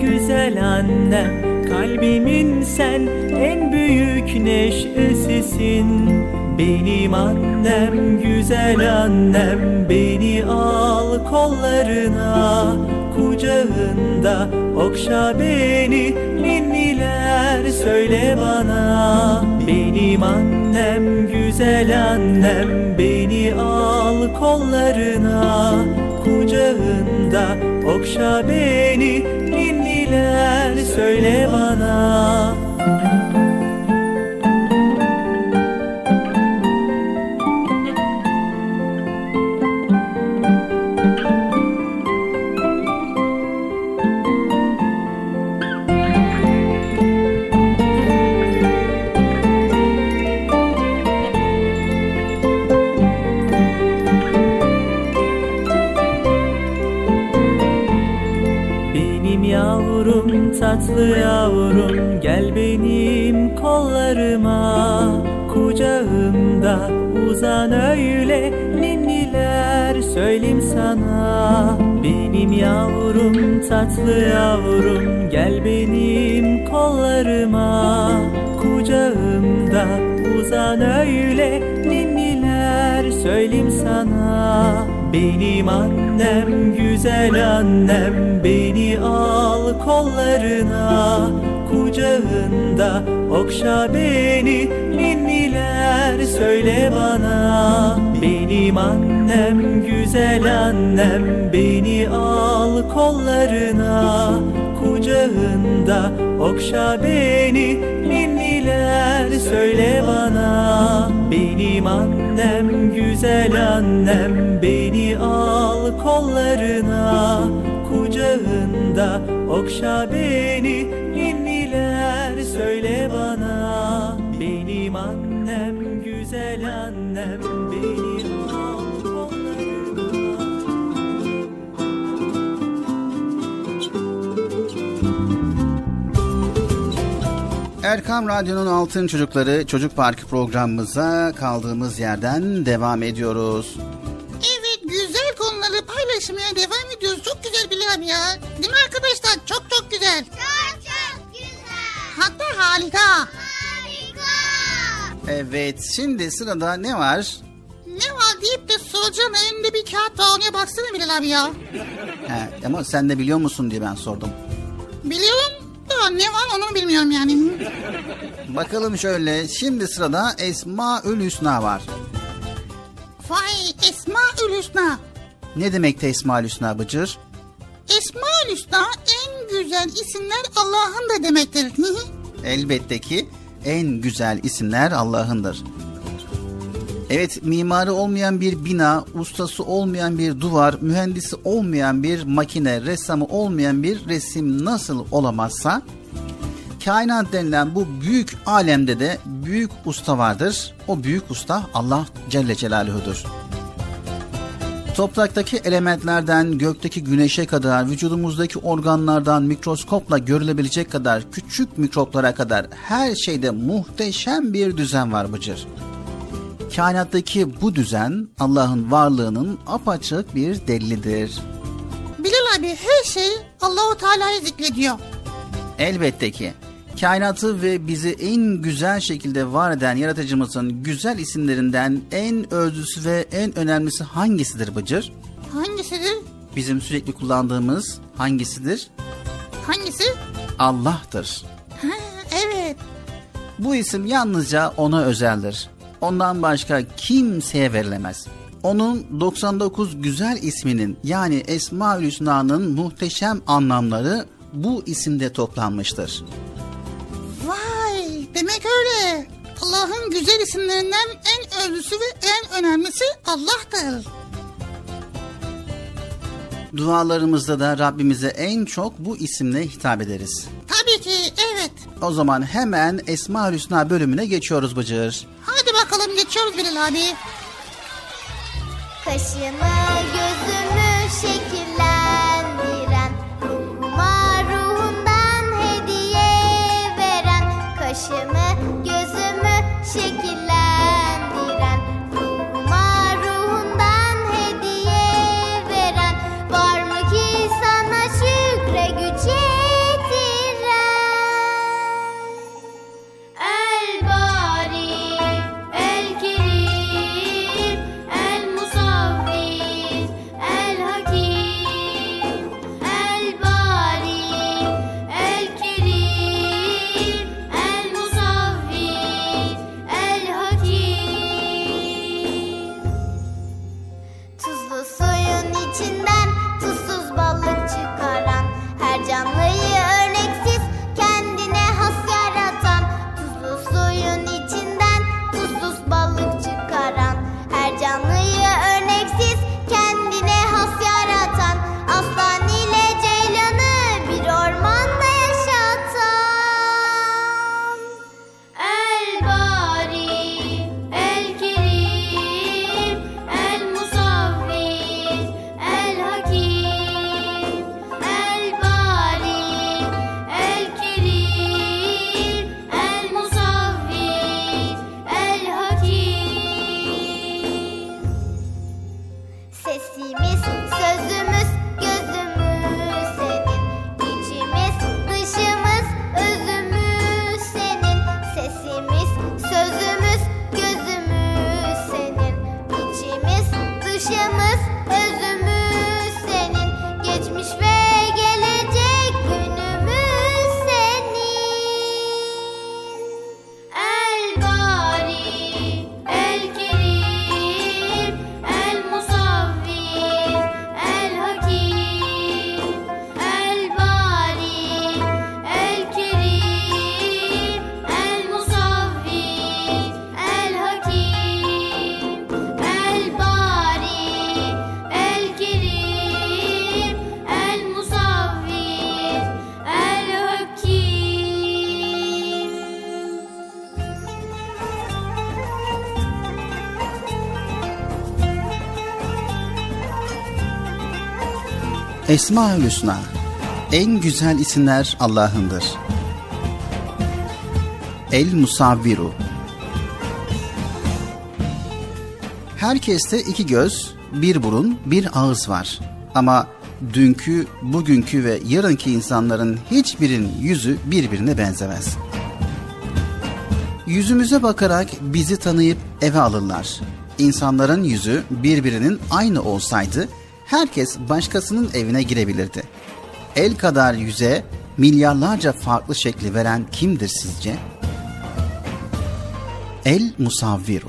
S7: Güzel annem kalbimin sen en büyük neşesisin. Benim annem güzel annem beni al kollarına. Kucağında okşa beni ninniler söyle bana. Benim annem güzel annem beni al kollarına kucağında okşa beni ninniler söyle bana tatlı yavrum gel benim kollarıma. Kucağımda uzan öyle ninniler söyleyeyim sana. Benim annem güzel annem beni al kollarına. Kucağında okşa beni ninniler söyle bana. Benim annem güzel annem beni al kollarına Kucağında. Okşa beni ninniler söyle bana Benim annem güzel annem. Beni al kollarına Kucağında. Okşa beni ninniler söyle bana Benim annem güzel annem
S1: Erkam Radyo'nun Altın Çocukları Çocuk Parkı programımıza kaldığımız yerden devam ediyoruz.
S2: Evet güzel konuları paylaşmaya devam ediyoruz. Çok güzel Bilal ya. Değil mi arkadaşlar? Çok çok güzel.
S4: Çok çok güzel.
S2: Hatta harika.
S4: Harika.
S1: Evet şimdi sırada ne var?
S2: Ne var deyip de soracağın önünde bir kağıt var. Ona baksana Bilal abi ya.
S1: He, ama sen de biliyor musun diye ben sordum.
S2: Biliyorum ne var onu bilmiyorum yani.
S1: Bakalım şöyle şimdi sırada Esmaül Hüsna var.
S2: Vay Esma Hüsna.
S1: Ne demekti Esmaül Hüsna Bıcır?
S2: Esma Hüsna en güzel isimler Allah'ın da demektir.
S1: Elbette ki en güzel isimler Allah'ındır. Evet mimarı olmayan bir bina, ustası olmayan bir duvar, mühendisi olmayan bir makine, ressamı olmayan bir resim nasıl olamazsa kainat denilen bu büyük alemde de büyük usta vardır. O büyük usta Allah Celle Celaluhu'dur. Topraktaki elementlerden gökteki güneşe kadar, vücudumuzdaki organlardan mikroskopla görülebilecek kadar küçük mikroplara kadar her şeyde muhteşem bir düzen var Bıcır. Kainattaki bu düzen Allah'ın varlığının apaçık bir delilidir.
S2: Bilal abi her şey Allahu Teala'yı zikrediyor.
S1: Elbette ki kainatı ve bizi en güzel şekilde var eden yaratıcımızın güzel isimlerinden en özlüsü ve en önemlisi hangisidir Bıcır?
S2: Hangisidir?
S1: Bizim sürekli kullandığımız hangisidir?
S2: Hangisi?
S1: Allah'tır.
S2: Ha, evet.
S1: Bu isim yalnızca ona özeldir. Ondan başka kimseye verilemez. Onun 99 güzel isminin yani Esma-ül Hüsna'nın muhteşem anlamları bu isimde toplanmıştır.
S2: Vay demek öyle. Allah'ın güzel isimlerinden en övgüsü ve en önemlisi Allah'tır.
S1: Dualarımızda da Rabbimize en çok bu isimle hitap ederiz.
S2: Tabii ki evet.
S1: O zaman hemen Esma-ül Hüsna bölümüne geçiyoruz Bıcır.
S2: Hadi bakalım geçiyoruz Bilal abi.
S4: Kaşımı gözümü şekillendiren gözümü
S1: Esma-ül Hüsna En güzel isimler Allah'ındır. El Musavviru Herkeste iki göz, bir burun, bir ağız var. Ama dünkü, bugünkü ve yarınki insanların hiçbirinin yüzü birbirine benzemez. Yüzümüze bakarak bizi tanıyıp eve alırlar. İnsanların yüzü birbirinin aynı olsaydı herkes başkasının evine girebilirdi. El kadar yüze milyarlarca farklı şekli veren kimdir sizce? El Musavviru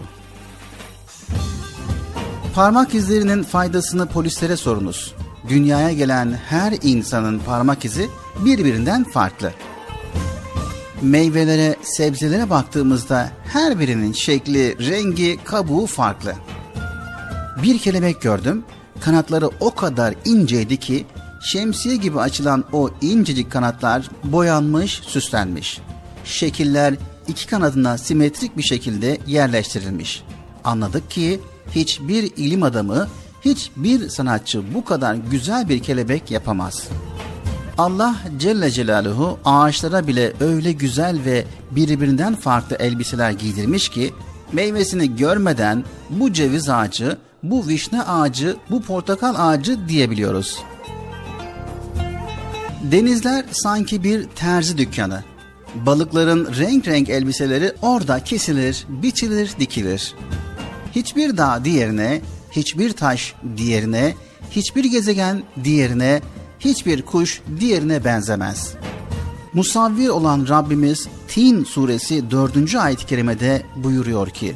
S1: Parmak izlerinin faydasını polislere sorunuz. Dünyaya gelen her insanın parmak izi birbirinden farklı. Meyvelere, sebzelere baktığımızda her birinin şekli, rengi, kabuğu farklı. Bir kelebek gördüm. Kanatları o kadar inceydi ki şemsiye gibi açılan o incecik kanatlar boyanmış, süslenmiş. Şekiller iki kanadına simetrik bir şekilde yerleştirilmiş. Anladık ki hiçbir ilim adamı, hiçbir sanatçı bu kadar güzel bir kelebek yapamaz. Allah Celle Celaluhu ağaçlara bile öyle güzel ve birbirinden farklı elbiseler giydirmiş ki meyvesini görmeden bu ceviz ağacı, bu vişne ağacı, bu portakal ağacı diyebiliyoruz. Denizler sanki bir terzi dükkanı. Balıkların renk renk elbiseleri orada kesilir, biçilir, dikilir. Hiçbir dağ diğerine, hiçbir taş diğerine, hiçbir gezegen diğerine, hiçbir kuş diğerine benzemez. Musavvir olan Rabbimiz Tin suresi 4. ayet-i kerimede buyuruyor ki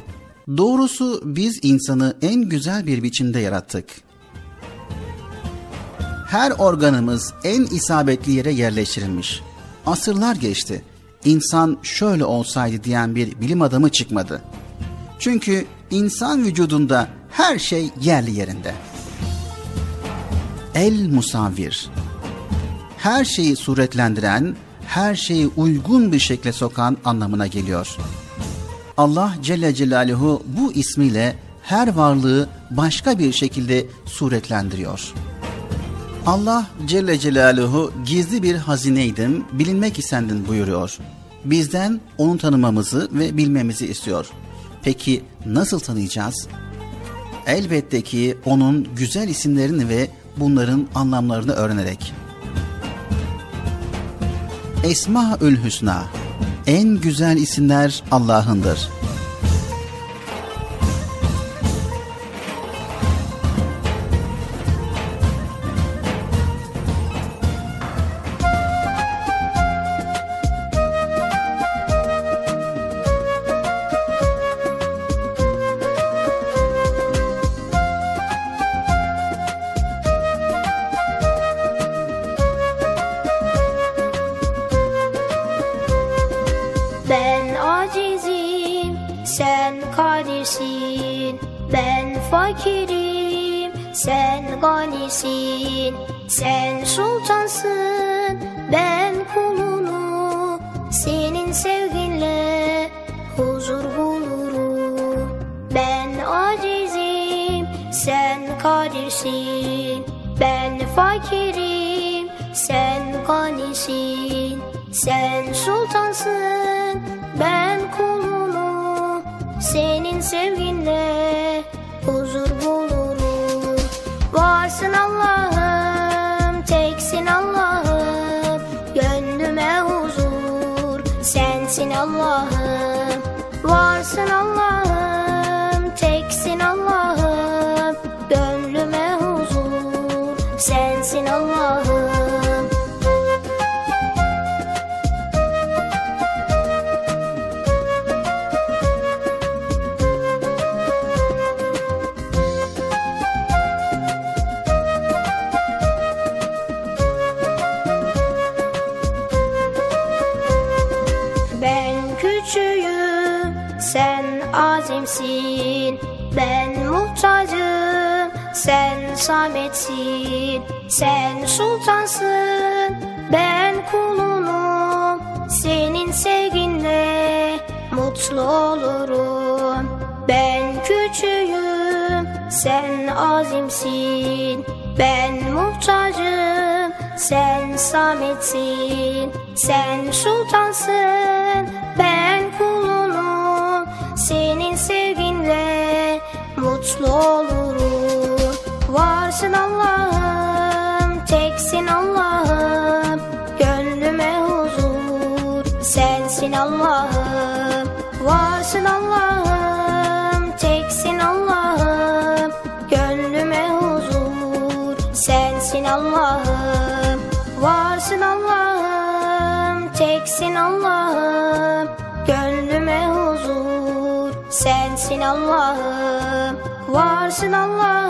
S1: Doğrusu biz insanı en güzel bir biçimde yarattık. Her organımız en isabetli yere yerleştirilmiş. Asırlar geçti. İnsan şöyle olsaydı diyen bir bilim adamı çıkmadı. Çünkü insan vücudunda her şey yerli yerinde. El musavvir. Her şeyi suretlendiren, her şeyi uygun bir şekle sokan anlamına geliyor. Allah Celle Celaluhu bu ismiyle her varlığı başka bir şekilde suretlendiriyor. Allah Celle Celaluhu gizli bir hazineydim, bilinmek istendin buyuruyor. Bizden onu tanımamızı ve bilmemizi istiyor. Peki nasıl tanıyacağız? Elbette ki onun güzel isimlerini ve bunların anlamlarını öğrenerek. Esmaül Hüsna En güzel isimler Allah'ındır.
S5: Fakirim, sen ganisin. Sen sultansın, ben kulunu. Senin sevginle huzur bulurum. Ben acizim, sen kadirsin. Ben fakirim, sen ganisin. Sen sultansın, ben kulunu. Senin sevginle huzur bulurum. Varsın Allah'ım, sametsin. Sen sultansın, ben kulunum. Senin sevginle mutlu olurum. Ben küçüğüm, sen azimsin. Ben muhtacım, sen sametsin. Sen sultansın, ben kulunum. Senin sevginle mutlu olurum. Varsın Allah'ım, teksin Allah'ım. Gönlüme huzur, sensin Allah'ım. Varsın Allah'ım, teksin Allah'ım. Gönlüme huzur, sensin Allah'ım. Varsın Allah'ım, teksin Allah'ım. Gönlüme huzur, sensin Allah'ım. Varsın Allah'ım,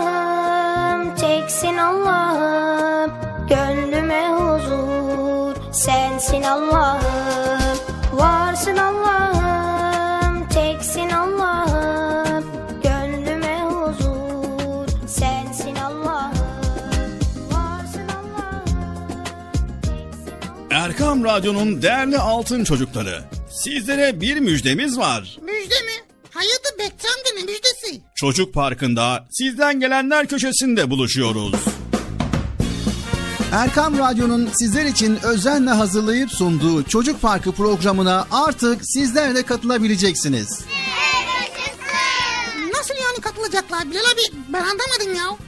S5: teksin Allah'ım. Gönlüme huzur, sensin Allah'ım. Varsın Allah'ım, teksin Allah'ım. Gönlüme huzur, sensin Allah'ım. Varsın Allah'ım, teksin Allah'ım.
S9: Erkam Radyo'nun değerli altın çocukları. Sizlere bir müjdemiz var.
S2: Müjde mi? Hayatı Bekçam'da ne müjdesi?
S9: Çocuk Parkı'nda sizden gelenler köşesinde buluşuyoruz.
S1: Erkam Radyo'nun sizler için özenle hazırlayıp sunduğu Çocuk Parkı programına artık sizler de katılabileceksiniz.
S2: Nasıl yani katılacaklar Bilal abi? Ben anlamadım ya.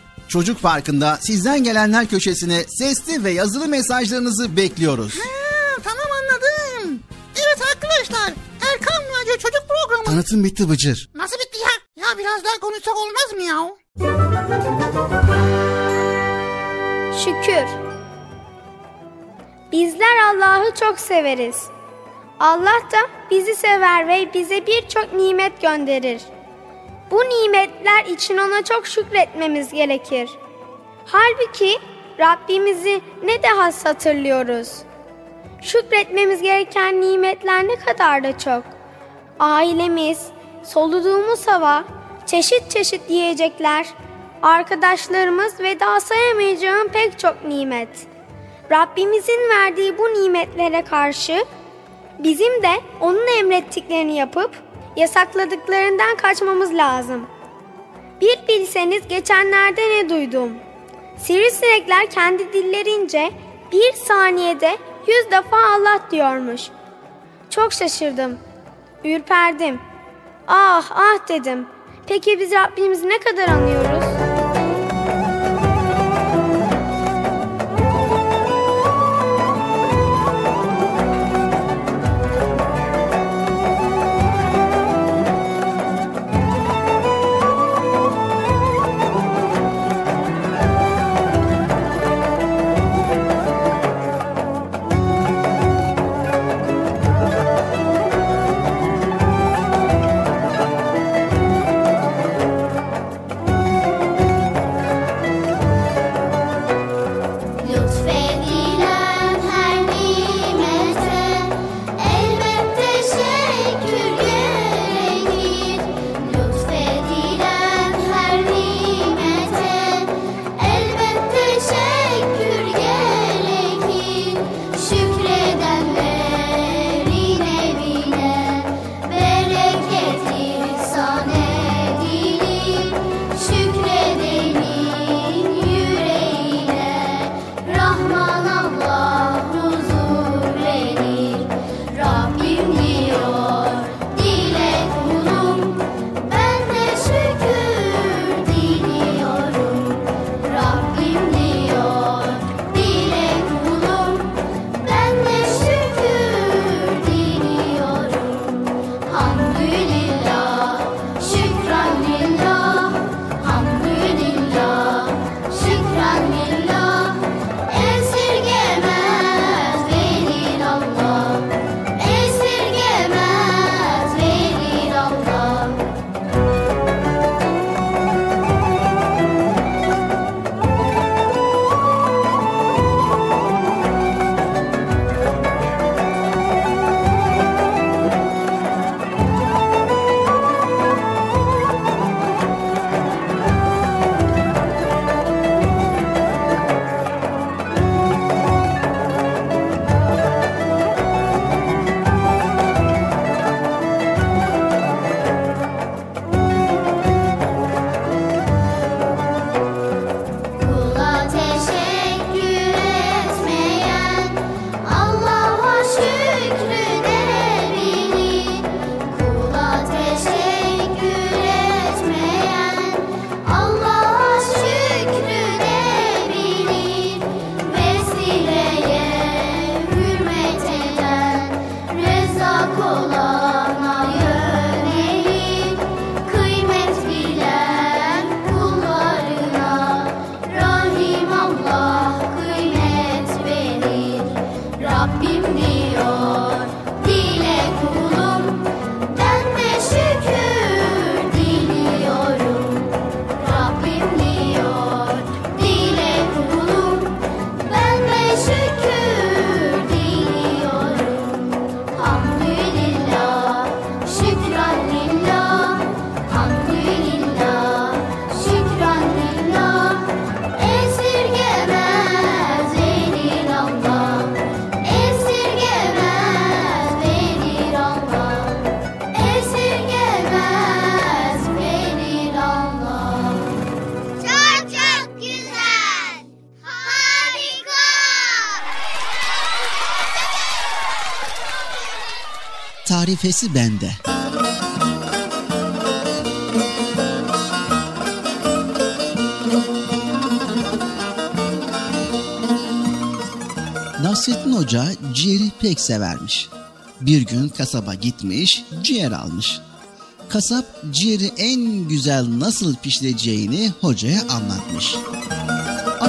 S1: Çocuk Parkı'nda sizden gelenler köşesine sesli ve yazılı mesajlarınızı bekliyoruz.
S2: Ha, tamam anladım. Evet arkadaşlar Erkan Radyo Çocuk Programı.
S1: Tanıtım bitti Bıcır.
S2: Nasıl bitti ya? Ya biraz daha konuşsak olmaz mı ya?
S10: Şükür. Bizler Allah'ı çok severiz. Allah da bizi sever ve bize birçok nimet gönderir. Bu nimetler için ona çok şükretmemiz gerekir. Halbuki Rabbimizi ne de has hatırlıyoruz. Şükretmemiz gereken nimetler ne kadar da çok. Ailemiz, soluduğumuz hava, çeşit çeşit yiyecekler, arkadaşlarımız ve daha sayamayacağım pek çok nimet. Rabbimizin verdiği bu nimetlere karşı bizim de onun emrettiklerini yapıp yasakladıklarından kaçmamız lazım. Bir bilseniz geçenlerde ne duydum. Sivrisinekler kendi dillerince bir saniyede yüz defa Allah diyormuş. Çok şaşırdım. Ürperdim. Ah ah dedim. Peki biz Rabbimizi ne kadar anıyoruz?
S1: Tarifesi bende. Nasrettin Hoca ciğeri pek severmiş. Bir gün kasaba gitmiş, ciğer almış. Kasap ciğeri en güzel nasıl pişireceğini hocaya anlatmış.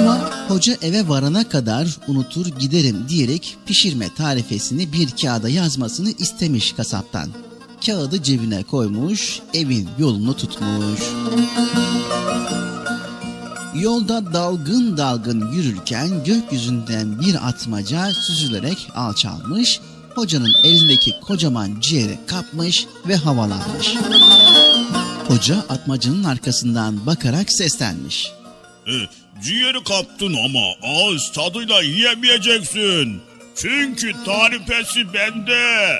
S1: Ama hoca eve varana kadar unutur giderim diyerek pişirme tarifesini bir kağıda yazmasını istemiş kasaptan. Kağıdı cebine koymuş, evin yolunu tutmuş. Yolda dalgın dalgın yürürken gökyüzünden bir atmaca süzülerek alçalmış, hocanın elindeki kocaman ciğeri kapmış ve havalanmış. Hoca atmacının arkasından bakarak seslenmiş.
S3: E, ciğeri kaptın ama ağız tadıyla yiyemeyeceksin. Çünkü tarifesi bende.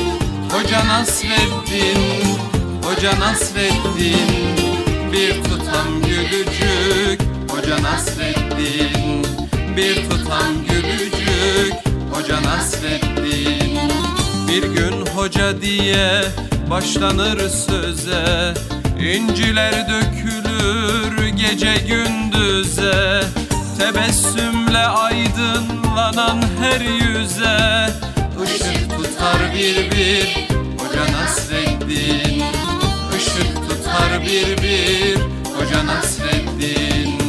S11: Hoca Nasreddin Hoca Nasreddin Bir tutam gülücük. Hoca Nasreddin Bir tutam gülücük. Hoca Nasreddin Bir gün hoca diye başlanır söze. İnciler dökülür gece gündüze. Tebessümle aydınlanan her yüze. Işık tutar bir bir Hoca Nasreddin. Işık tutar bir bir Hoca Nasreddin.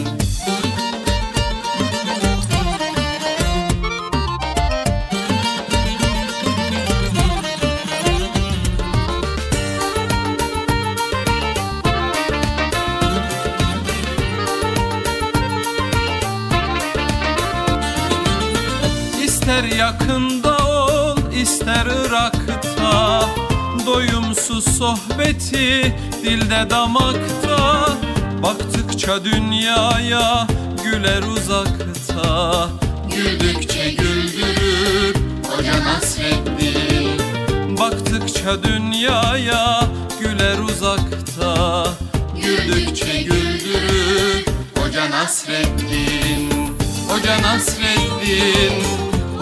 S11: İster yakında ol ister Irak'ta Doyumsuz sohbeti dilde damakta. Baktıkça dünyaya güler uzakta Güldükçe güldürür Hoca Nasreddin. Baktıkça dünyaya güler uzakta Güldükçe güldürür Hoca Nasreddin. Hoca Nasreddin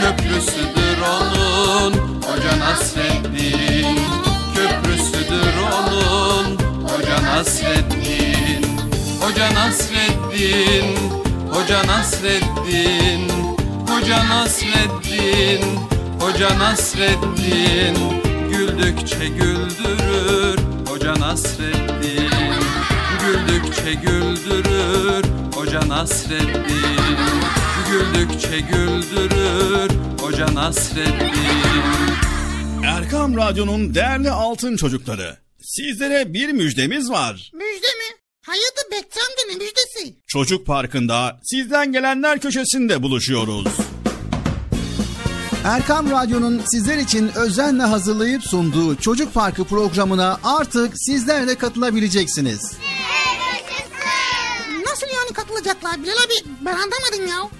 S11: Köprüsüdür onun Hoca Nasreddin. Köprüsüdür onun Hoca Nasreddin. Hoca Nasreddin Hoca Nasreddin. Hoca Nasreddin Hoca Nasreddin. Güldükçe güldürür Hoca Nasreddin. Güldükçe güldürür Hoca Nasreddin Güldükçe güldürür Hoca Nasreddin
S9: Erkam Radyo'nun değerli altın çocukları. Sizlere bir müjdemiz var.
S2: Müjde mi? Hayırdır Bekçi amca ne müjdesi?
S9: Çocuk Parkı'nda sizden gelenler köşesinde buluşuyoruz.
S1: Erkam Radyo'nun sizler için özenle hazırlayıp sunduğu Çocuk Parkı programına artık sizler de katılabileceksiniz.
S2: Nasıl yani katılacaklar Bilal abi? Ben anlamadım ya.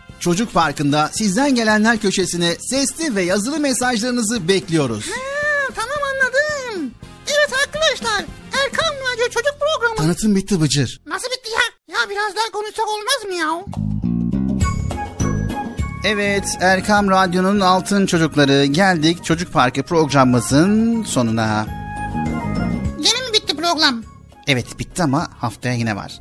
S1: Çocuk Parkı'nda sizden gelenler köşesine sesli ve yazılı mesajlarınızı bekliyoruz.
S2: Ha, tamam anladım. Evet arkadaşlar Erkan Radyo Çocuk Programı.
S1: Tanıtım bitti Bıcır.
S2: Nasıl bitti ya? Ya biraz daha konuşsak olmaz mı ya?
S1: Evet Erkam Radyo'nun altın çocukları geldik Çocuk Parkı programımızın sonuna.
S2: Yine mi bitti program?
S1: Evet bitti ama haftaya yine var.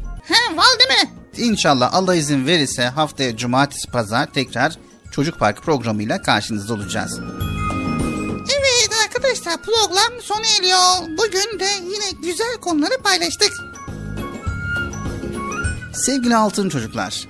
S2: Var değil mi?
S1: İnşallah Allah izin verirse haftaya cumartesi pazar tekrar Çocuk Parkı programıyla karşınızda olacağız.
S2: Evet arkadaşlar program sona eriyor. Bugün de yine güzel konuları paylaştık.
S1: Sevgili altın çocuklar,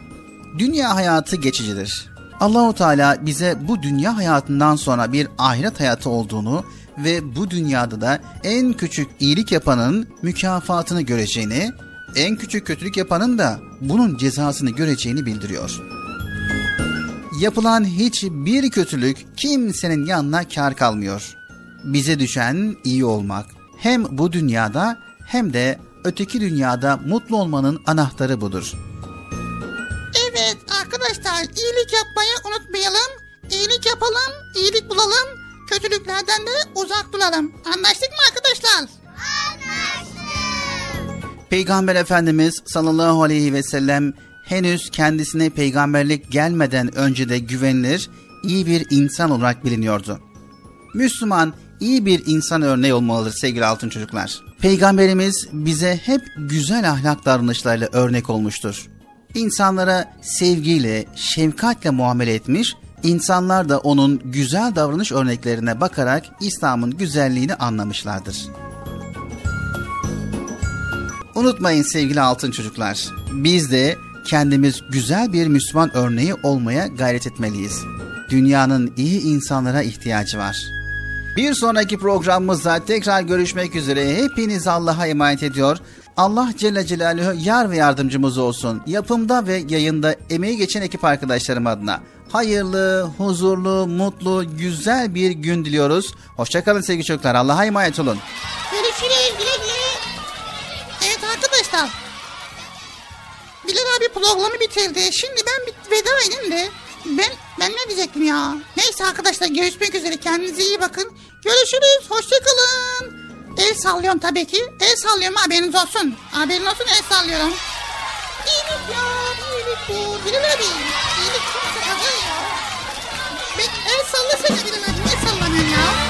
S1: dünya hayatı geçicidir. Allahu Teala bize bu dünya hayatından sonra bir ahiret hayatı olduğunu ve bu dünyada da en küçük iyilik yapanın mükafatını göreceğini, en küçük kötülük yapanın da bunun cezasını göreceğini bildiriyor. Yapılan hiçbir kötülük kimsenin yanına kar kalmıyor. Bize düşen iyi olmak. Hem bu dünyada hem de öteki dünyada mutlu olmanın anahtarı budur.
S2: Evet arkadaşlar iyilik yapmayı unutmayalım. İyilik yapalım, iyilik bulalım. Kötülüklerden de uzak duralım. Anlaştık mı arkadaşlar?
S1: Peygamber Efendimiz sallallahu aleyhi ve sellem henüz kendisine peygamberlik gelmeden önce de güvenilir, iyi bir insan olarak biliniyordu. Müslüman iyi bir insan örneği olmalıdır sevgili altın çocuklar. Peygamberimiz bize hep güzel ahlak davranışlarıyla örnek olmuştur. İnsanlara sevgiyle, şefkatle muamele etmiş, insanlar da onun güzel davranış örneklerine bakarak İslam'ın güzelliğini anlamışlardır. Unutmayın sevgili altın çocuklar. Biz de kendimiz güzel bir Müslüman örneği olmaya gayret etmeliyiz. Dünyanın iyi insanlara ihtiyacı var. Bir sonraki programımızda tekrar görüşmek üzere. Hepiniz Allah'a emanet ediyor. Allah Celle Celaluhu yar ve yardımcımız olsun. Yapımda ve yayında emeği geçen ekip arkadaşlarım adına hayırlı, huzurlu, mutlu, güzel bir gün diliyoruz. Hoşçakalın sevgili çocuklar. Allah'a emanet olun.
S2: Görüşürüz güle güle. Arkadaşlar. Bilal abi programı bitirdi. Şimdi ben veda edeyim de. Ben, ben ne diyecektim ya? Neyse arkadaşlar görüşmek üzere. Kendinize iyi bakın. Görüşürüz. Hoşçakalın. El sallıyorum tabii ki. El sallıyorum haberiniz olsun. Haberin olsun el sallıyorum. İyilik ya. iyilik bu. Bilal abi. İyilik kimse kazan ya. Ben el sallasana Bilal abi. Ne sallamıyorsun ya?